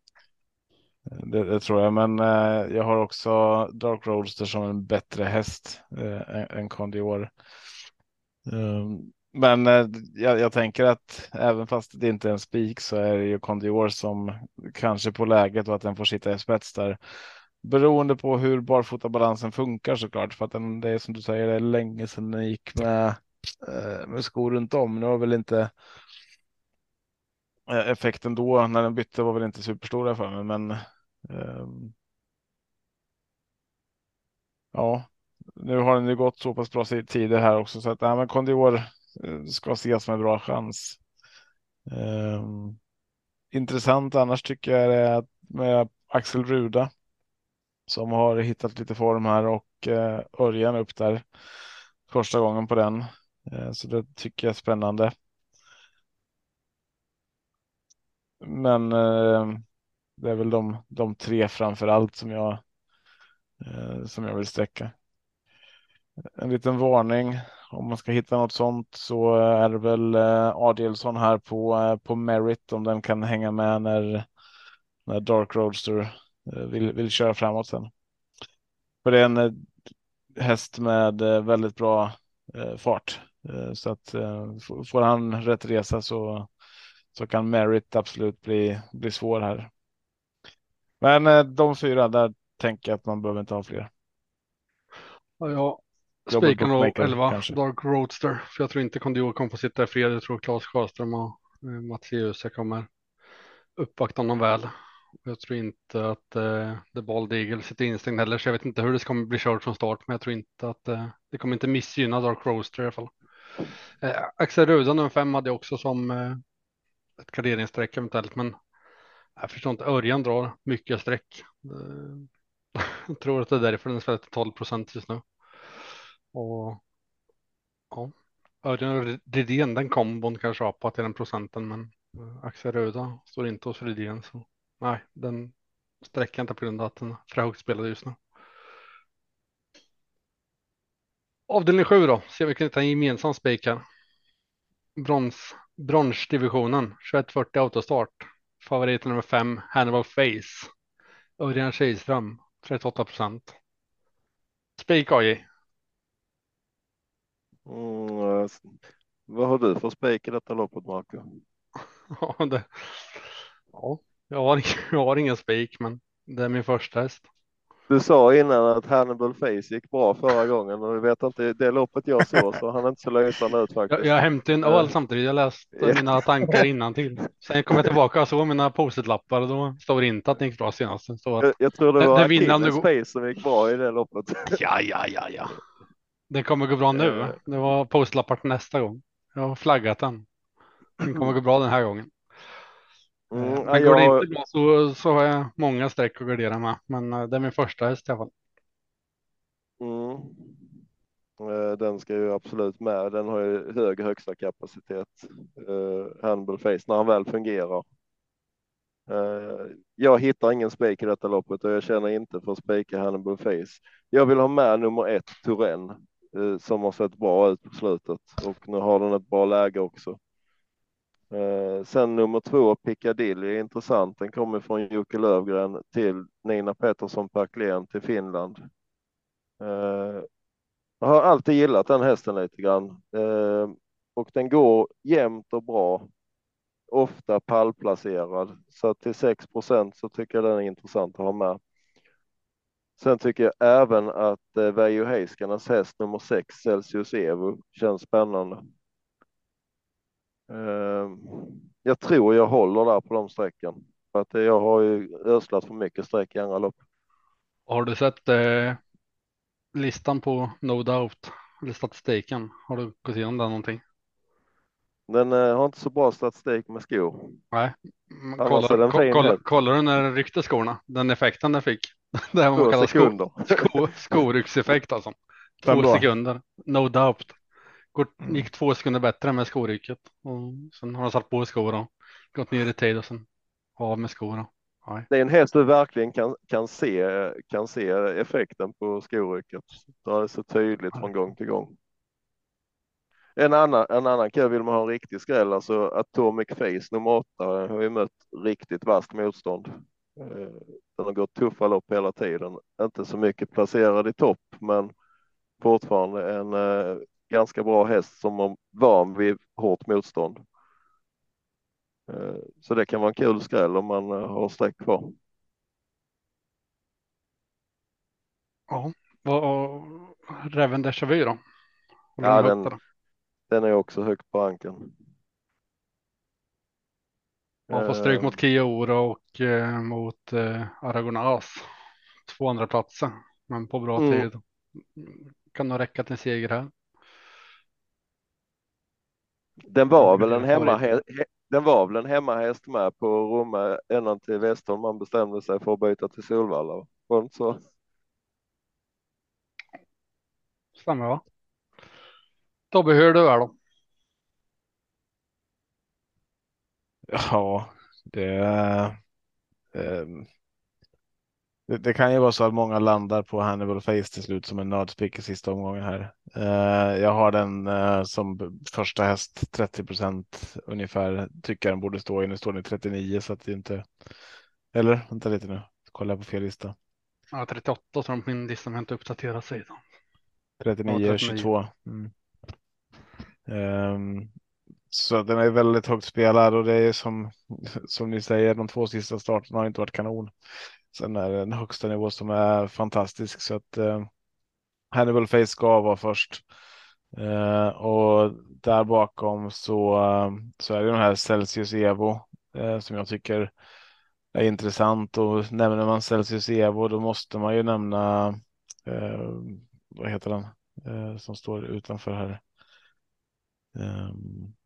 C: det, det, tror jag, men uh, jag har också Dark Roadster som en bättre häst uh, än Condior. Um, men eh, jag, jag, tänker att även fast det inte är en spik så är det ju Condior som kanske på läget och att den får sitta i spets där. Beroende på hur barfotabalansen funkar såklart, för att den, det är som du säger, det är länge sedan den gick med, eh, med skor runt om. Nu har väl inte eh, effekten då när den bytte var väl inte superstora för mig, men um, ja, nu har den ju gått så pass bra tider här också så att nej, men Kondior Eh, ska ses som en bra chans. Um, intressant annars tycker jag är att med Axel Ruda som har hittat lite form här och uh, Örjan upp där första gången på den. Uh, så det tycker jag är spännande. Men uh, det är väl de, de tre framför allt som jag som jag vill sträcka. En liten varning om man ska hitta något sånt så är det väl eh, Adielsson här på eh, på Merit om den kan hänga med när när Dark Roadster eh, vill, vill köra framåt sen. För det är en häst med väldigt bra fart. Så att får han rätt resa så, så kan Merit absolut bli, bli svår här. Men de fyra, där tänker jag att man behöver inte ha fler.
B: Ja, spikar nog 11 kanske. Dark Roadster, för jag tror inte Kondio kommer få sitta i fred. Jag tror Claes Sjöström och Mattias kommer uppvakta honom väl. Jag tror inte att eh, The Bald Eagle sitter instängd heller, så jag vet inte hur det kommer bli kört från start, men jag tror inte att eh, det kommer inte missgynna Dark Roaster i alla fall. Eh, Axel Ruda nummer fem hade jag också som eh, ett garderingsstreck eventuellt, men jag förstår inte. Örjan drar mycket streck. *laughs* jag tror att det är därför den till 12 procent just nu. Och ja, Örjan Rydén, den kombon kanske har på till den procenten, men eh, Axel Röda står inte hos Rydén. Så nej, den sträcker inte på grund av att den är för högt just nu. Avdelning 7 då, ser vi kan hitta en gemensam spik här. Brons, bronsdivisionen, 2140 autostart. Favorit nummer 5, Hannibal Face. Örjan Kihlström, 38 procent. Spik AJ.
D: Mm, vad har du för spik i detta loppet Marco? *laughs*
B: ja, det, ja, jag har, *laughs* jag har ingen spik, men det är min första häst.
D: Du sa innan att Hannibal Face gick bra förra gången och vi vet inte det loppet jag såg så han är inte så lysande ut *laughs* faktiskt.
B: Jag, jag hämtade en öl samtidigt. Jag läste mina tankar innan till. Sen kom jag tillbaka och såg mina post-it-lappar och då står det inte att det gick bra senast. Så
D: jag, jag tror det var Achilles Face som gick bra i det loppet.
B: Ja, ja, ja, ja. Det kommer gå bra nu. Det var post-lappar till nästa gång. Jag har flaggat den. Den kommer gå bra den här gången. Mm, men går jag... det inte bra så, så har jag många streck att gardera med. Men eh, det är min första häst i alla fall.
D: Mm. Eh, den ska ju absolut med. Den har ju hög högsta kapacitet. Hannibal Face när han väl fungerar. Jag hittar ingen spik i detta loppet och jag känner inte för att spika Hannibal Face. Jag vill ha med nummer ett Turen Eh, som har sett bra ut på slutet och nu har den ett bra läge också. Eh, sen nummer två, Piccadilly, är intressant. Den kommer från Jocke Lövgren till Nina Pettersson Perklén till Finland. Eh, jag har alltid gillat den hästen lite grann och den går jämnt och bra. Ofta pallplacerad så till 6% så tycker jag den är intressant att ha med. Sen tycker jag även att eh, Veijo Heiskanens häst nummer 6 Celsius Evo känns spännande. Ehm, jag tror jag håller där på de sträckan. För att jag har ju ödslat för mycket streck i andra lopp.
B: Har du sett eh, listan på No Doubt? Eller statistiken? Har du gått igenom den någonting?
D: Den eh, har inte så bra statistik med skor.
B: Nej, kollar, den ko kolla, kollar du när den ryckte skorna? Den effekten den fick? *laughs* Det här man kallar sko, sko, skoryckseffekt alltså. Två sekunder, no doubt. Mm. gick två sekunder bättre med skorycket och sen har han satt på skor och gått ner i tid och sen av med skorna.
D: Det är en häst du verkligen kan, kan, se, kan se effekten på skorycket. Det är så tydligt från gång till gång. En annan, en annan kul vill man ha en riktig skräll, alltså Atomic Face nummer åtta har ju mött riktigt vasst motstånd. Eh, den har gått tuffa lopp hela tiden, inte så mycket placerad i topp, men fortfarande en eh, ganska bra häst som är van vid hårt motstånd. Eh, så det kan vara en kul skräll om man har streck kvar.
B: Ja, vad Räven Déjà Vu då?
D: Ja, den, den är också högt på ranken.
B: Man får stryk mot Kia Ora och eh, mot eh, Aragonas. Två andra platser, men på bra mm. tid. Kan nog räcka till seger här.
D: Den var väl en hemmahäst, den var väl en hemmahäst med på Romme ända till Västholm. Man bestämde sig för att byta till Solvalla. Var inte så?
B: Stämmer va? Tobbe, hur du är då?
C: Ja, det, eh, det, det, kan ju vara så att många landar på Hannibal Face till slut som en nödspick i sista omgången här. Eh, jag har den eh, som första häst 30 procent ungefär. Tycker den borde stå i. Nu står den i 39 så att det inte. Eller vänta lite nu. Kollar jag på fel lista.
B: Ja, 38 så min lista har inte uppdaterat sig.
C: 39, ja, 22. Mm. Um, så den är väldigt högt spelad och det är som, som ni säger, de två sista starterna har inte varit kanon. Sen är det en högsta nivå som är fantastisk så att eh, Hannibal Face ska vara först. Eh, och där bakom så, eh, så är det den här Celsius Evo eh, som jag tycker är intressant och nämner man Celsius Evo då måste man ju nämna eh, vad heter den eh, som står utanför här. Um,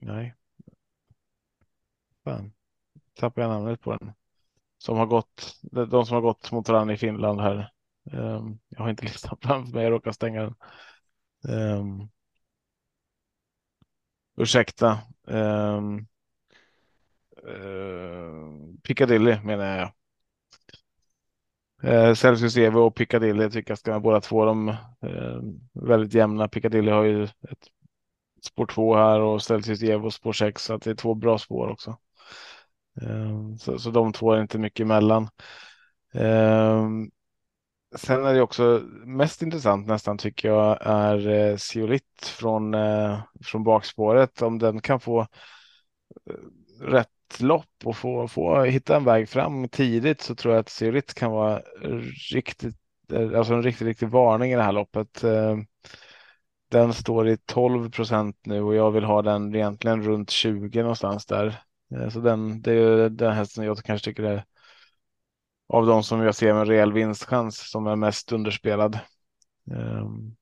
C: nej. Fan. Tappar jag namnet på den. Som har gått, de som har gått mot varandra i Finland här. Um, jag har inte *laughs* listan framför mig, jag råkar stänga den. Um, ursäkta. Um, uh, Piccadilly menar jag. Eh, Celsius Evo och Piccadilly tycker jag ska vara båda två de eh, väldigt jämna. Piccadilly har ju ett spår 2 här och Celsius Evo spår 6 så att det är två bra spår också. Ehm, så, så de två är inte mycket emellan. Ehm, sen är det också mest intressant nästan tycker jag är eh, Siolit från, eh, från bakspåret. Om den kan få eh, rätt lopp och få, få hitta en väg fram tidigt så tror jag att Siolit kan vara riktigt, alltså en riktigt, riktig varning i det här loppet. Ehm, den står i 12 procent nu och jag vill ha den egentligen runt 20 någonstans där. Eh, så den, det är den hästen jag kanske tycker är av de som jag ser med rejäl vinstchans som är mest underspelad. Um,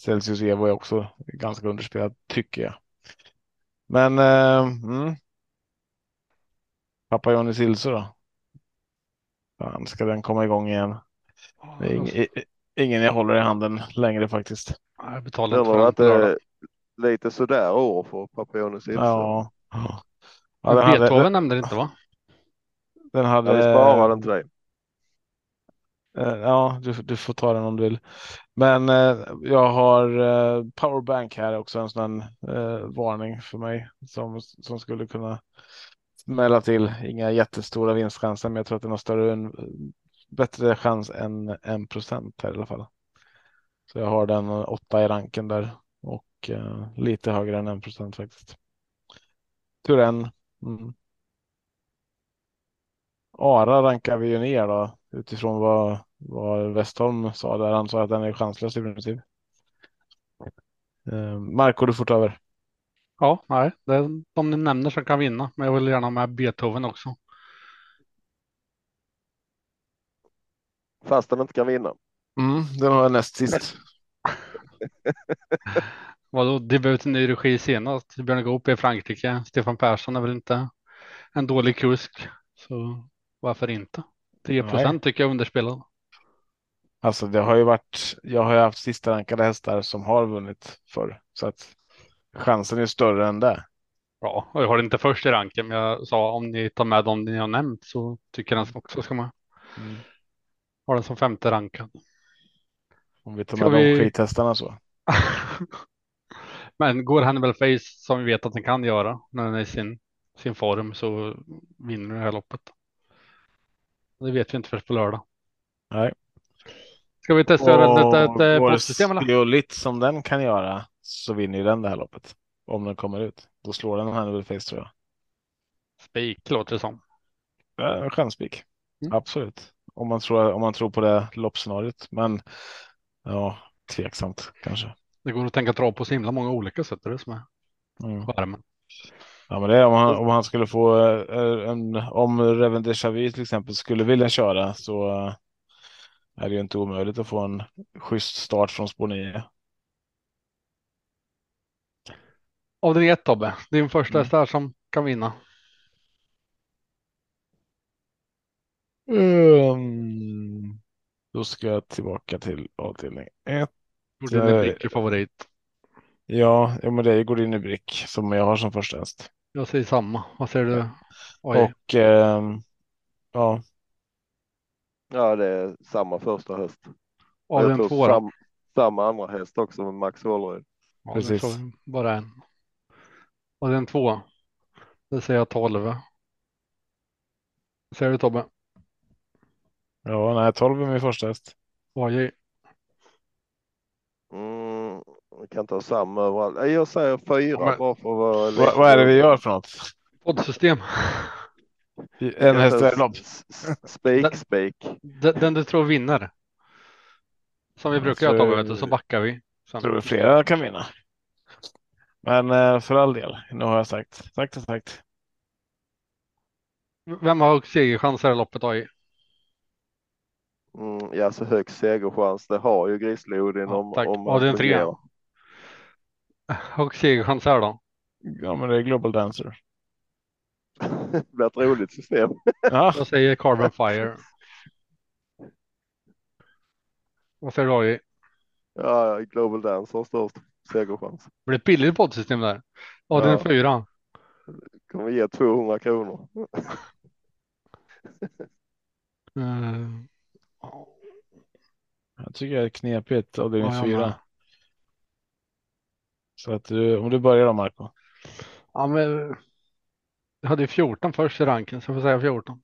C: Celsius Evo är också ganska underspelad tycker jag. Men uh, mm. Pappa Johnny Silso då? Fan, ska den komma igång igen? Det är ing, ingen jag håller i handen längre faktiskt.
B: Jag betalar inte för
D: inte lite sådär år för Papionis
C: Ja.
B: ja. ja Beethoven hade, nämnde det inte va?
C: Den hade.
D: Jag vill spara den till dig.
C: Eh, ja, du, du får ta den om du vill. Men eh, jag har eh, powerbank här också en sån eh, varning för mig som, som skulle kunna smälla till. Inga jättestora vinstchanser, men jag tror att den har större, en, bättre chans än en procent här i alla fall. Så jag har den åtta i ranken där och eh, lite högre än en procent faktiskt. Turen. Mm. Ara rankar vi ju ner då utifrån vad, vad Westholm sa där. Han sa att den är chanslös i princip. Eh, Marco, du får ta över.
B: Ja, nej, det är de ni nämner som kan vinna, men jag vill gärna med Beethoven också.
D: Fast den inte kan vinna.
C: Mm, den har jag näst sist. *laughs*
B: Vadå, behövs en ny regi senast. Björn Goop i Frankrike. Stefan Persson är väl inte en dålig kusk. Så varför inte? 10 procent tycker jag underspelad.
C: Alltså det har ju varit, jag har ju haft sista rankade hästar som har vunnit förr. Så att chansen är större än det.
B: Ja, och jag har det inte först i ranken, men jag sa om ni tar med dem ni har nämnt så tycker jag den också ska med. Mm. Har den som femte rankad.
C: Om vi tar med vi... de skithästarna så. *laughs*
B: Men går Hannibal Face som vi vet att den kan göra när den är i sin, sin form så vinner det här loppet. Det vet vi inte först på lördag.
C: Nej.
B: Ska vi testa göra ett, ett, eller?
C: Skiolit som den kan göra så vinner ju den det här loppet. Om den kommer ut. Då slår den Hannibal Face tror jag.
B: Spik låter det som.
C: Ja, Chanspik.
B: Mm.
C: Absolut. Om man, tror, om man tror på det loppscenariot. Men ja, tveksamt kanske.
B: Det går att tänka trav på så himla många olika sätt. Det är det som är
C: Mm.
B: skärmen.
C: Ja, men det är om han, om han skulle få eh, en, om Reven Dejavu till exempel skulle vilja köra så eh, är det ju inte omöjligt att få en schysst start från spår 9.
B: Avdelning 1 Tobbe, din första
C: Mm.
B: där som kan vinna.
C: Mm. Då ska jag tillbaka till avdelning 1.
B: Gjorde
C: Jag-
B: en blick favorit.
C: Ja, ja, men det är Godin i Brick som jag har som första häst.
B: Jag säger samma. Vad säger du? Oj,
C: Och ehm, ja,
D: Ja, det är samma första häst. Tror
B: 2 då?
D: sam, samma andra häst också med Max Hålleryd.
B: Ja,
C: precis.
B: Bara en. Avdelning 2. Det säger jag 12. Vad säger du Tobbe?
C: Ja, nej, 12 är min första häst.
B: Oj,
D: Mm, vi kan ta samma överallt. Nej, Jag säger fyra
B: men-
D: bara för att vara
C: Vad, vad är det vi gör för något?
B: poddsystem.
C: En häst varje lopp?
D: Spik, spik.
B: Den, den du tror vinner. Som vi brukar göra Tobbe, vet du, så backar vi. Sen.
C: Tror att flera kan vinna. Men eh, för all del, nu har jag sagt, sagt och sagt.
B: Vem har segerchans i det loppet? Oj.
D: Mm, ja, så hög segerchans. Det har ju Grizzly-Odin
B: Ja,
D: om,
B: tack.
D: om
B: Ja, det är en
D: han
B: trea.
D: fungerar.
B: Och segerchans här då?
C: Ja, men det är Global Dancer.
D: det *laughs* blir ett roligt system.
C: Ja, *laughs*
B: Jag säger Carbon Fire. Vad säger du Oj?
D: Ja, Global Dance har störst segerchans.
B: Det blir ett billigt poddsystem där.
D: Ja.
B: 4.
D: Kommer ge 200 kronor.
B: Uh,
C: jag tycker det är knepigt avdelning
B: Ja,
C: fyra. Så att du, om du börjar då Marco.
B: ja, men jag hade ju 14 först i ranken, så jag får säga 14.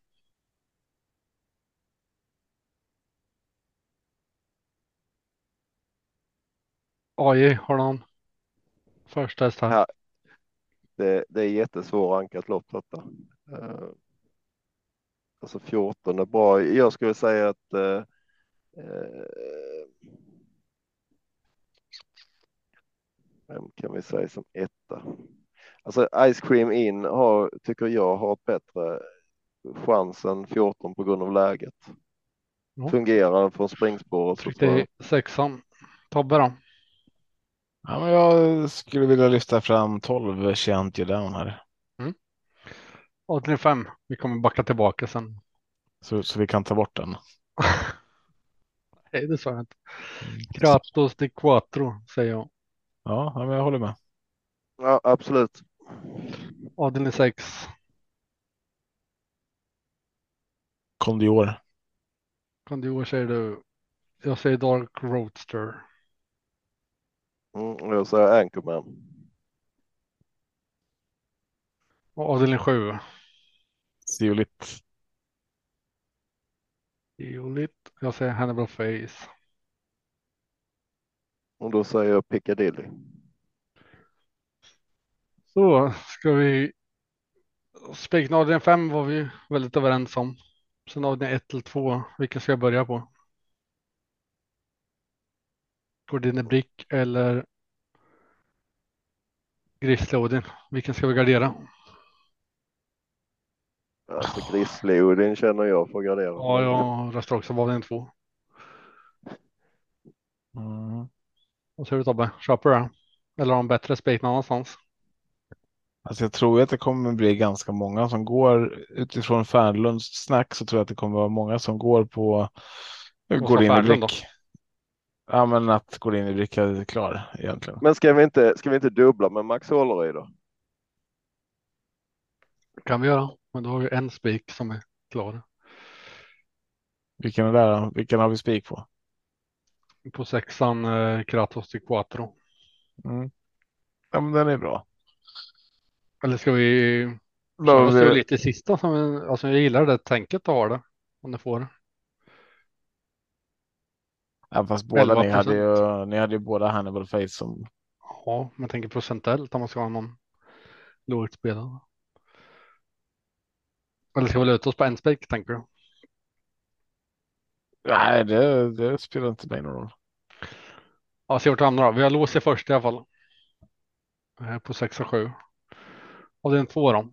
B: AJ, har någon första häst här?
D: Ja. Det, det är jättesvår rankat lopp detta. Alltså 14 är bra. Jag skulle säga att uh, uh, vem kan vi säga som etta? Alltså Ice Cream In har, tycker jag har ett bättre chans än 14 på grund av läget.
B: Ja.
D: Fungerar från springspåret
B: Tryckte sexan. Tobbe då?
C: Ja, men jag skulle vilja lyfta fram 12 Chant You Down här.
B: Avdelning 5. Vi kommer backa tillbaka sen.
C: Så, så vi kan ta bort den. *laughs*
B: Nej, det sa jag inte. Kratos de Quattro säger jag.
C: Ja, men jag håller med.
D: Ja, absolut.
B: Avdelning 6.
C: Kondior.
B: Kondior säger du. Jag säger Dark Roadster.
D: Mm, jag säger Anchorman.
B: Och avdelning 7.
C: Siolit.
B: Violet. Jag säger Hannibal Face.
D: Och då säger jag Piccadilly.
B: Så ska vi. Spiken avdelning 5 var vi väldigt överens om. Sen avdelning 1 till 2. Vilken ska jag börja på? Gordine Brick eller Grizzly Odin? Vilken ska vi gardera?
D: Alltså Grizzly-Odin känner jag får gardera.
B: Ja, jag röstar också på avdelning 2.
C: Mm.
B: Vad säger du Tobbe? Köper du det? Eller har de bättre spik någon annanstans?
C: Alltså jag tror att det kommer bli ganska många som går utifrån Fernlunds snack så tror jag att det kommer vara många som går på
B: Gå
C: går in i blick. Ja, men att går in i blick är klar egentligen.
D: Men ska vi inte, ska vi inte dubbla med Max Hålleryd då?
B: kan vi göra. Men då har vi en spik som är klar.
C: Vilken är det? Vilken har vi spik på?
B: På sexan eh, Kratos till Quattro.
C: Mm. Ja, men den är bra.
B: Eller ska vi köra
C: vi-
B: lite sista? Som, alltså jag gillar det tänket att ha det. Om det får.
C: Ja, fast båda ni
B: 11%.
C: hade, ju, ni hade ju båda Hannibal Face som
B: Ja, men tänker procentuellt om man ska ha någon lågt spelad. Eller ska vi luta oss på en spik tänker du?
C: Nej, det, det spelar inte mig någon roll.
B: Ja, se vart vi hamnar då. Vi har låst i första i alla fall. På 6 och 7. Och det är en två då.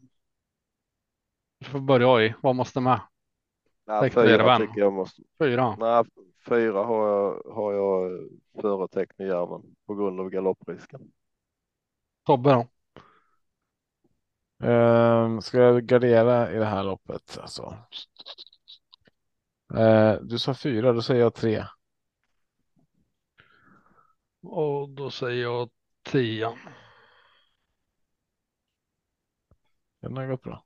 B: Vi får börja i. Vad måste med?
D: Nej,
B: Tecknera
D: fyra
B: vän.
D: tycker jag måste.
B: Fyra.
D: Nej, fyra har jag, har jag före Teknojärven på grund av galopprisken.
B: Tobbe då?
C: Ehm, ska jag gardera i det här loppet? Alltså. Eh, du sa fyra, då säger jag tre.
B: Och då säger jag 10.
C: Den har gått bra.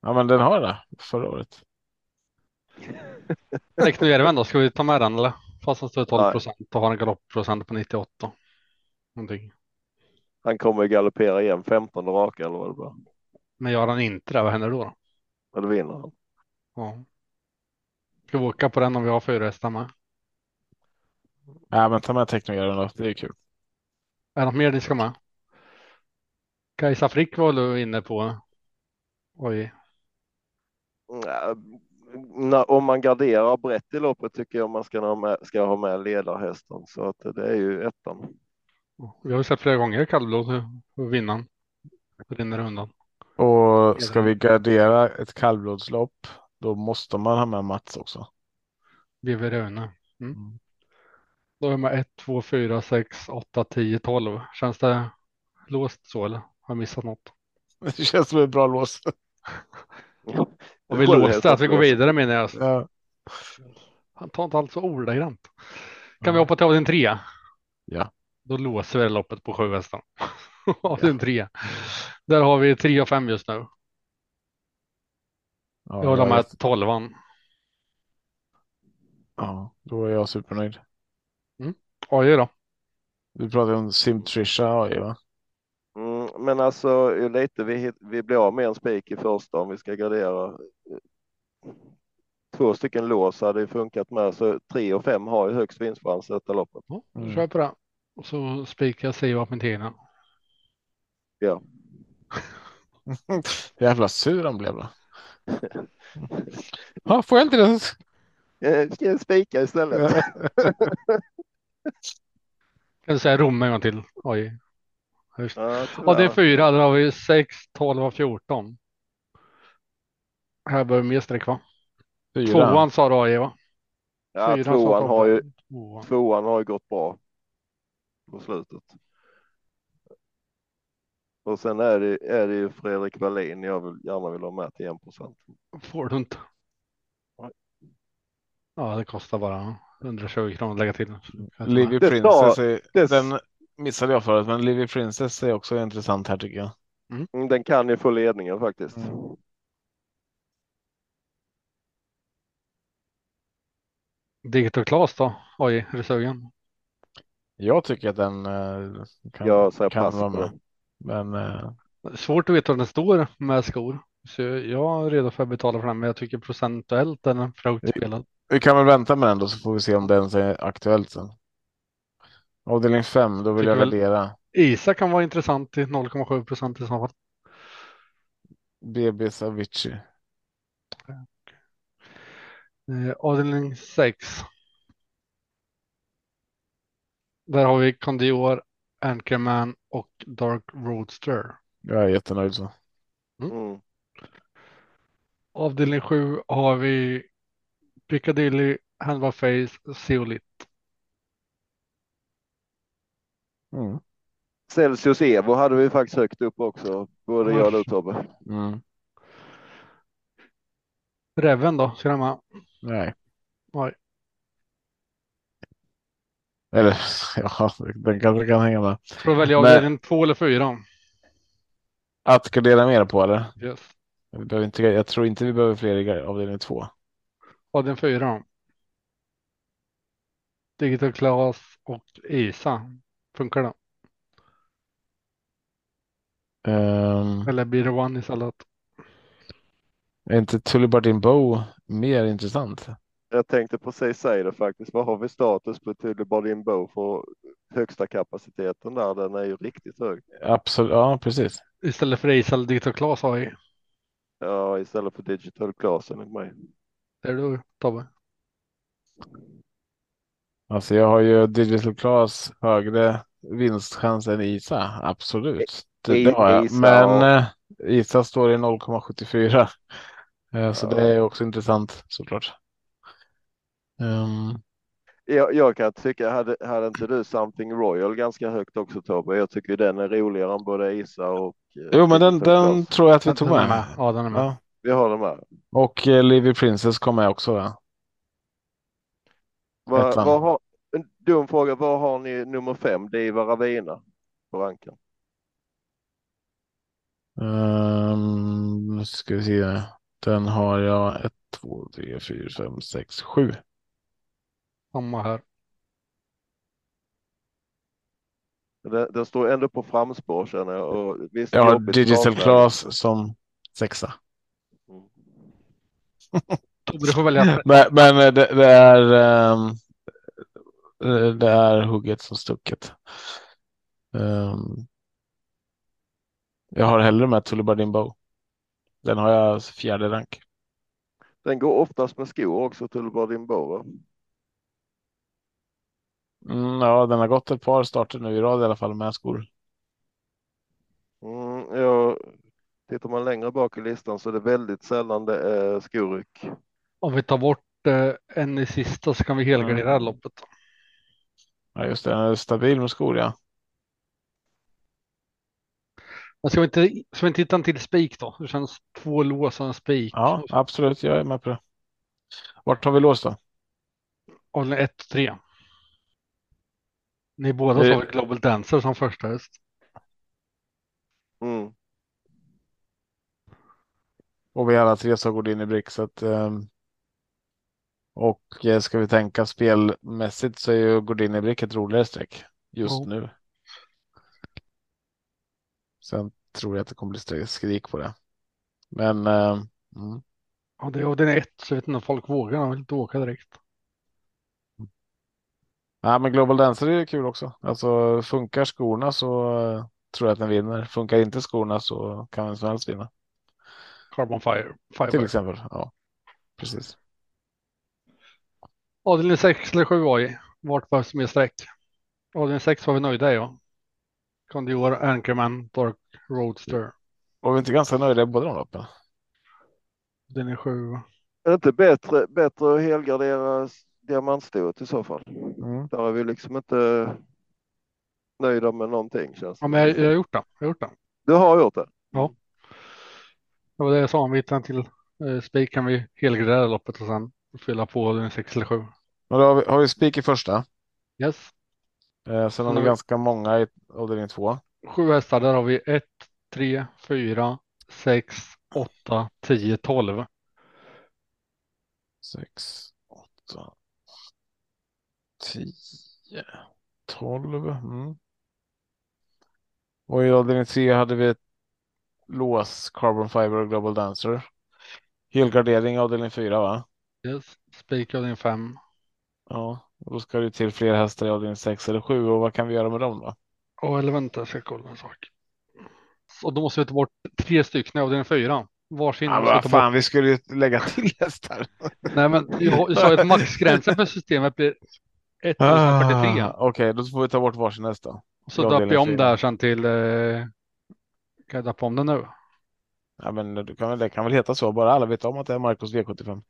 C: Ja, men den har det förra året.
B: Teknojärven då? Ska vi ta med den eller? Fast den står 12
D: Nej.
B: procent och har en galoppprocent på 98. Någonting.
D: Han kommer galoppera igen 15 raka eller vad det blir.
B: Men gör han inte det, vad händer då? då?
D: Eller vinner han.
B: Ja. Ska vi åka på den om vi har fyra hästar med?
C: Ja, men ta med Technogaren då. Det är kul.
B: Är det något mer ni ska med? Kajsa Frick var du inne på. Oj,
D: Ja, Om man garderar brett i loppet tycker jag man ska ha med, ska ha med ledarhästen. Så att det är ju ettan.
B: Vi har ju sett flera gånger kallblod hur- vinnaren rinner undan.
C: Och ska vi gardera ett kallblodslopp, då måste man ha med Mats också.
B: BV Rune. Mm.
C: Mm.
B: Då är med 1, 2, 4, 6, 8, 10, 12. Känns det låst så eller? Har jag missat något? *laughs*
C: Det känns som ett bra lås. *laughs*
B: Och vi låste
D: hästars
B: att vi går vidare menar jag.
C: Ja.
B: Han tar inte allt så ordagrant. Kan
C: Ja.
B: vi hoppa till avdelning 3?
C: Ja.
B: Då låser vi loppet på sju hästar. *laughs* avdelning 3. Där har vi 3 och 5 just nu.
C: Ja,
B: Jag håller med 12
C: Ja, då är jag supernöjd.
B: Oj då.
C: Vi pratade om Simtrisha AI, va?
D: Mm, men alltså ju lite vi, vi blir av med en spik i första om vi ska gardera. Två stycken lås hade ju funkat med så tre och fem har ju högst vinstchans i detta loppet.
C: Mm.
B: kör på det. Och så spikar jag Siva på Tina.
D: Ja, *laughs*
C: Jävla sur han blev då. *laughs* Ja, får jag inte det?
D: Eh, ska jag spika istället? *laughs*
B: Kan du säga Rom en gång till? Oj. Just.
D: Ja,
B: Ja, det är fyra. Där har vi 6, 12 och 14. Här bör mer streck va?
C: Fyra.
B: Tvåan sa du AJ va?
D: ja, tvåan har ju
B: Tvåan.
D: tvåan har ju gått bra på slutet. Och sen är det, är det ju Fredrik Wallin jag vill, gärna vill ha med till 1 procent.
B: Får du inte.
D: Nej.
B: Ja, det kostar bara 120 kronor att lägga till.
C: Livy Princess, är,
D: det-
C: den missade jag förut, men Livy Princess är också intressant här tycker jag.
D: Mm, Den kan ju få ledningen faktiskt.
C: Mm.
B: Digital Class då? Oj, är du sugen?
C: Jag tycker att den eh, kan,
D: Jag säger
C: kan
D: pass
C: vara med. Men eh,
B: Svårt att veta om den står med skor. Så jag är redo för att betala för den, men jag tycker procentuellt är den för högt spelad.
C: vi kan väl vänta med den då så får vi se om den är aktuellt sen. Avdelning 5, då vill
B: Tycker
C: jag
B: väl-
C: värdera
B: Isa kan vara intressant till 0,7 procent i så fall.
C: BB Avicii.
B: Eh, avdelning 6. Där har vi Condior, Anchorman och Dark Roadster.
C: Jag är jättenöjd så.
D: Mm.
B: Avdelning 7 har vi Piccadilly, Handball Face, Zeolit.
C: Mm.
D: Celsius Evo hade vi faktiskt högt upp också. Både jag och du Tobbe.
C: Mm.
B: Reven då, ska den med?
C: Nej.
B: Oj.
C: Eller *laughs* ja, den kanske kan hänga med.
B: Ska du välja
C: Men-
B: avdelning 2 eller 4?
C: Att gardera mer på eller?
B: Yes.
C: Vi behöver inte, jag tror inte vi behöver fler i avdelning 2.
B: Avdelning 4 då. Digital Class och ISA. Funkar det?
C: Ehm,
B: Eller blir det One istället?
C: är inte Tullibardin Bow mer intressant?
D: Jag tänkte precis säga det faktiskt. Vad har vi status på Tullibardin Bow för högsta kapaciteten där? Den är ju riktigt hög.
C: Absolut, ja precis.
B: Istället för ISA eller Digital Class AI.
D: Ja, istället för Digital Class enligt mig.
B: Det är du Tobbe.
C: Alltså jag har ju Digital Class högre vinstchans än ISA, absolut. Det, det har jag. Men eh, ISA står i 0,74. Eh, Så
D: Ja.
C: det är också intressant såklart. Ehm,
D: Jag, jag kan tycka, hade, hade inte du Something Royal ganska högt också Tobbe? Jag tycker den är roligare än både ISA och eh,
C: jo, men den, den tror jag att vi tog med.
B: med. Ja, den är med.
C: Ja.
D: Vi har den med.
C: Och eh, Livy Princess kom med också. Va?
D: Vad, vad har, en dum fråga, vad har ni nummer fem, Diva Ravina på ranken?
C: Um, nu ska vi se. Den har jag 1, 2, 3, 4, 5, 6, 7.
B: Samma här.
D: Den, den står ändå på framspår känner jag. Och visst,
C: Jag har Digital. Class som sexa. *laughs*
D: Mm.
B: Du får välja. *laughs*
C: Men, men det, det är eh, det är hugget som stucket. Ehm, jag har hellre med Tullibardin Bow. Den har jag fjärde rank.
D: Den går oftast med skor också till Bardin Bow.
C: Mm, ja, den har gått ett par starter nu i rad i alla fall med skor.
D: Mm, ja, tittar man längre bak i listan så är det väldigt sällan det är skoryck.
B: Om vi tar bort eh, en i sista så kan vi helgardera
C: Mm.
B: loppet.
C: Ja, just det, den är stabil med skor, ja.
B: Men ska vi inte, ska vi inte hitta en till spik då? Det känns två lås och en spik.
C: Ja, absolut, jag är med på det. Vart har vi låst då?
B: Och ett och tre. Ni båda
C: Det-
B: sa väl Global Dancer som första häst.
D: Mm.
C: Och vi alla tre så går in i brick så att ehm, och eh, ska vi tänka spelmässigt så är ju Gordini Brick ett roligare streck just
B: Ja.
C: nu. Sen tror jag att det kommer bli skrik på det. Men ehm, mm.
B: Ja, det, och den är ett så jag vet inte om folk vågar. De vill inte åka direkt.
C: Ja, men Global Dancer är ju kul också. Alltså funkar skorna så eh, tror jag att den vinner. Funkar inte skorna så kan vem som helst vinna.
B: Carbon Fire.
C: Till
B: Fiber.
C: exempel. Ja, precis.
B: Avdelning 6 eller 7 AI. Vart behövs mer streck? Avdelning 6 var vi nöjda i. Ja. Condior, Anchorman, Dark Roadster.
C: Var vi inte ganska nöjda i båda de loppen?
B: Den är 7.
D: Är det inte bättre, bättre att helgardera diamantstoet i så fall?
C: Mm.
D: Där är vi liksom inte nöjda med någonting känns
B: Ja, men jag, jag har gjort det. Jag har gjort det.
D: Du har gjort det?
B: Det var det jag sa. Om vi hittar en till eh, spik kan vi helgardera loppet och sen fylla på avdelning 6 eller 7.
C: Och då har vi, har vi spik i första.
B: Yes.
C: Eh, sen har
B: Mm.
C: vi ganska många i avdelning två.
B: Sju hästar. Där har vi 1, 3, 4, 6, 8, 10, 12.
C: Sex, åtta, tio, tolv. Mm. Och i avdelning tre hade vi ett lås, Carbon Fiber och Global Dancer. Helgardering i avdelning fyra va?
B: Yes. Spik avdelning 5.
C: Ja, och då ska det till fler hästar i avdelning sex eller sju och vad kan vi göra med dem då?
B: Och eller vänta, jag ska kolla en sak. Och då måste vi ta bort tre stycken i avdelning 4. Varsin
C: Ja, vad fan,
B: bort.
C: vi skulle ju lägga till hästar.
B: Nej, men jag jag sa ju att maxgränsen för systemet blir 1043.
C: Ah, Okej, då får vi ta bort varsin häst då.
B: Så döper jag om
C: fyra.
B: där sen till. Eh, kan jag döpa om den nu?
C: Ja, men du kan väl, det kan väl heta så, bara alla vet om att det är Marcos V75.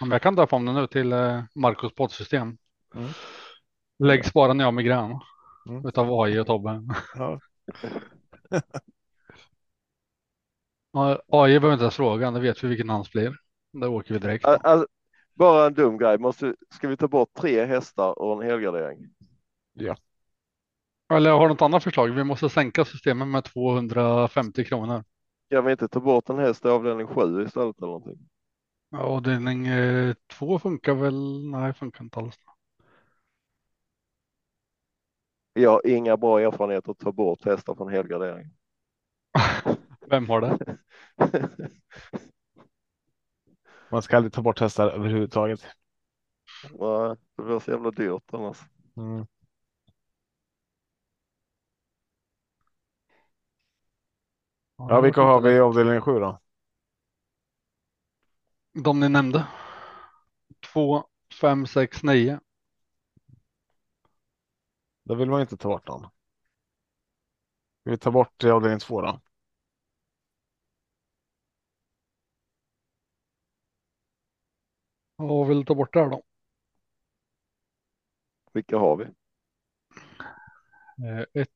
B: Ja, men jag kan döpa om den nu till eh, Marcos poddsystem.
C: Mm.
B: Lägg spara när jag har migrän.
C: Mm.
B: Utav AI och Tobbe.
C: Ja. *laughs* *laughs*
B: AI behöver inte ens fråga, då vet vi vilken hans blir. Där åker vi direkt.
D: Al- al- bara en dum grej. Måste, ska vi ta bort tre hästar och en helgardering?
B: Eller jag har något annat förslag. Vi måste sänka systemet med 250 kronor.
D: Kan vi inte ta bort en häst i avdelning sju istället eller någonting?
B: Ja, Avdelning eh, två funkar väl? Nej, funkar inte alls.
D: Jag har inga bra erfarenheter att ta bort hästar från helgardering. *laughs*
B: Vem har det? *laughs*
C: Man ska aldrig ta bort hästar överhuvudtaget.
D: Nej, det blir så jävla dyrt annars.
C: Mm. Ja, vilka har vi i avdelning sju då?
B: De ni nämnde. Två, fem, sex, nio.
C: Då vill man inte ta bort någon. Vi ta bort avdelning två då?
B: Ja, vill ta bort det här då?
D: Vilka har vi?
B: Eh, ett,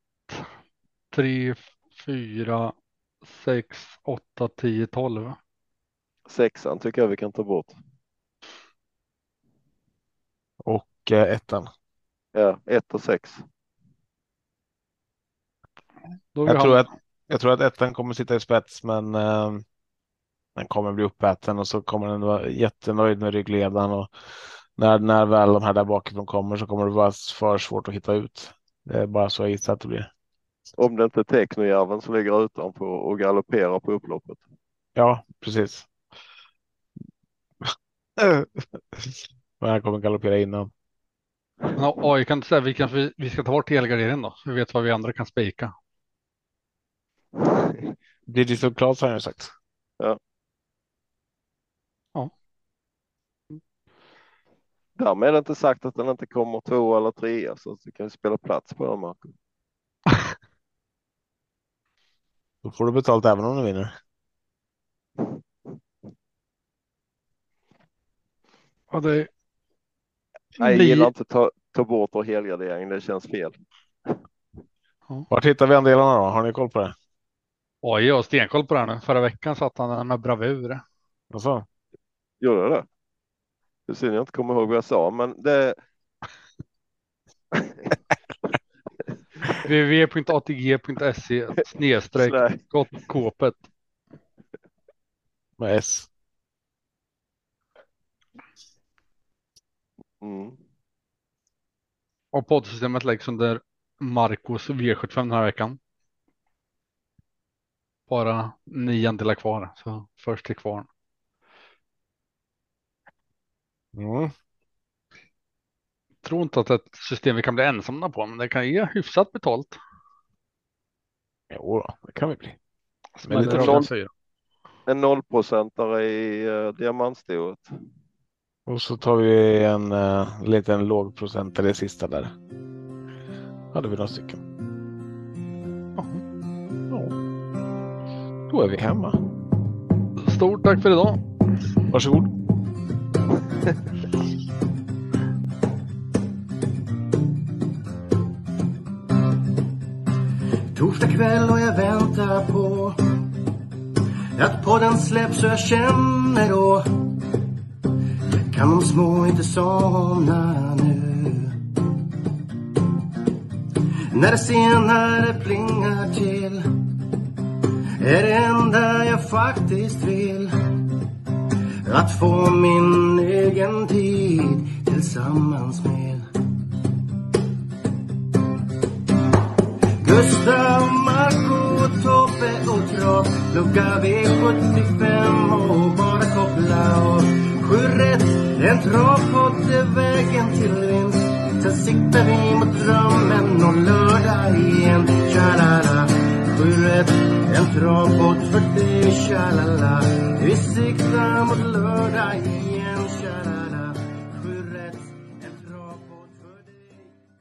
B: tre, fyra, sex, åtta, tio, tolv.
D: Sexan tycker jag vi kan ta bort.
C: Och eh, ettan.
D: Ja, ett och sex.
C: Jag tror, att, jag tror att ettan kommer sitta i spets, men eh, den kommer bli uppäten och så kommer den vara jättenöjd med ryggledaren och när, när väl de här där bakifrån kommer så kommer det vara för svårt att hitta ut. Det är bara så jag gissar att det blir.
D: Om det inte är Technojärven som ligger utanför och galopperar på upploppet.
C: Ja, precis. *laughs* Men han kommer galoppera innan.
B: Men AI kan inte säga vi, kanske, vi- vi ska ta bort helgarderingen då. Så vi vet vad vi andra kan spika. *laughs*
C: Digital Class har jag ju sagt.
D: Därmed är det inte sagt att den inte kommer två eller trea så att du kan spela plats på den Marco.
C: Då får du betalt även om du vinner.
B: Ja, det
D: Nej, jag gillar inte ta, ta bort vår helgardering. Det känns fel.
C: Vart hittar vi andelarna då? Har ni koll på det?
B: AI har stenkoll på det här nu. Förra veckan satt han med bravur.
C: Alltså,
D: Gjorde jag det? Det är synd jag inte kommer ihåg vad jag sa, men det. *laughs*
B: www.atg.se snedstreck
D: Nej.
B: kåpet.
C: med S.
D: Mm.
B: Och poddsystemet läggs under Marcos V75 den här veckan. Bara niondelar kvar, så först till kvar.
C: Mm.
B: Tror inte att det är ett system vi kan bli ensamma på, men det kan ge hyfsat betalt.
C: Jo det kan vi bli.
B: Som
C: Men
B: är
C: lite
D: noll.
B: fyra.
D: En nollprocentare i uh, diamantstoet.
C: Och så tar vi en uh, liten lågprocentare i sista där. Hade vi några stycken.
B: Ja.
C: Ja. Då är vi hemma.
B: Stort tack för idag.
C: Varsågod. *laughs*
A: Torsdag kväll och jag väntar på att podden släpps och jag känner då kan de små inte somna nu. När det senare plingar till är det enda jag faktiskt vill att få min egen tid tillsammans med Gustav, Marco, Tobbe och Trav Lucka V75 och bara koppla av. Sju rätt, en travpott är vägen till vinst. Sen siktar vi mot drömmen och lördag igen. Tja-la-la. Sju en travpodd för dig Tja-la-la. Vi siktar mot lördag igen.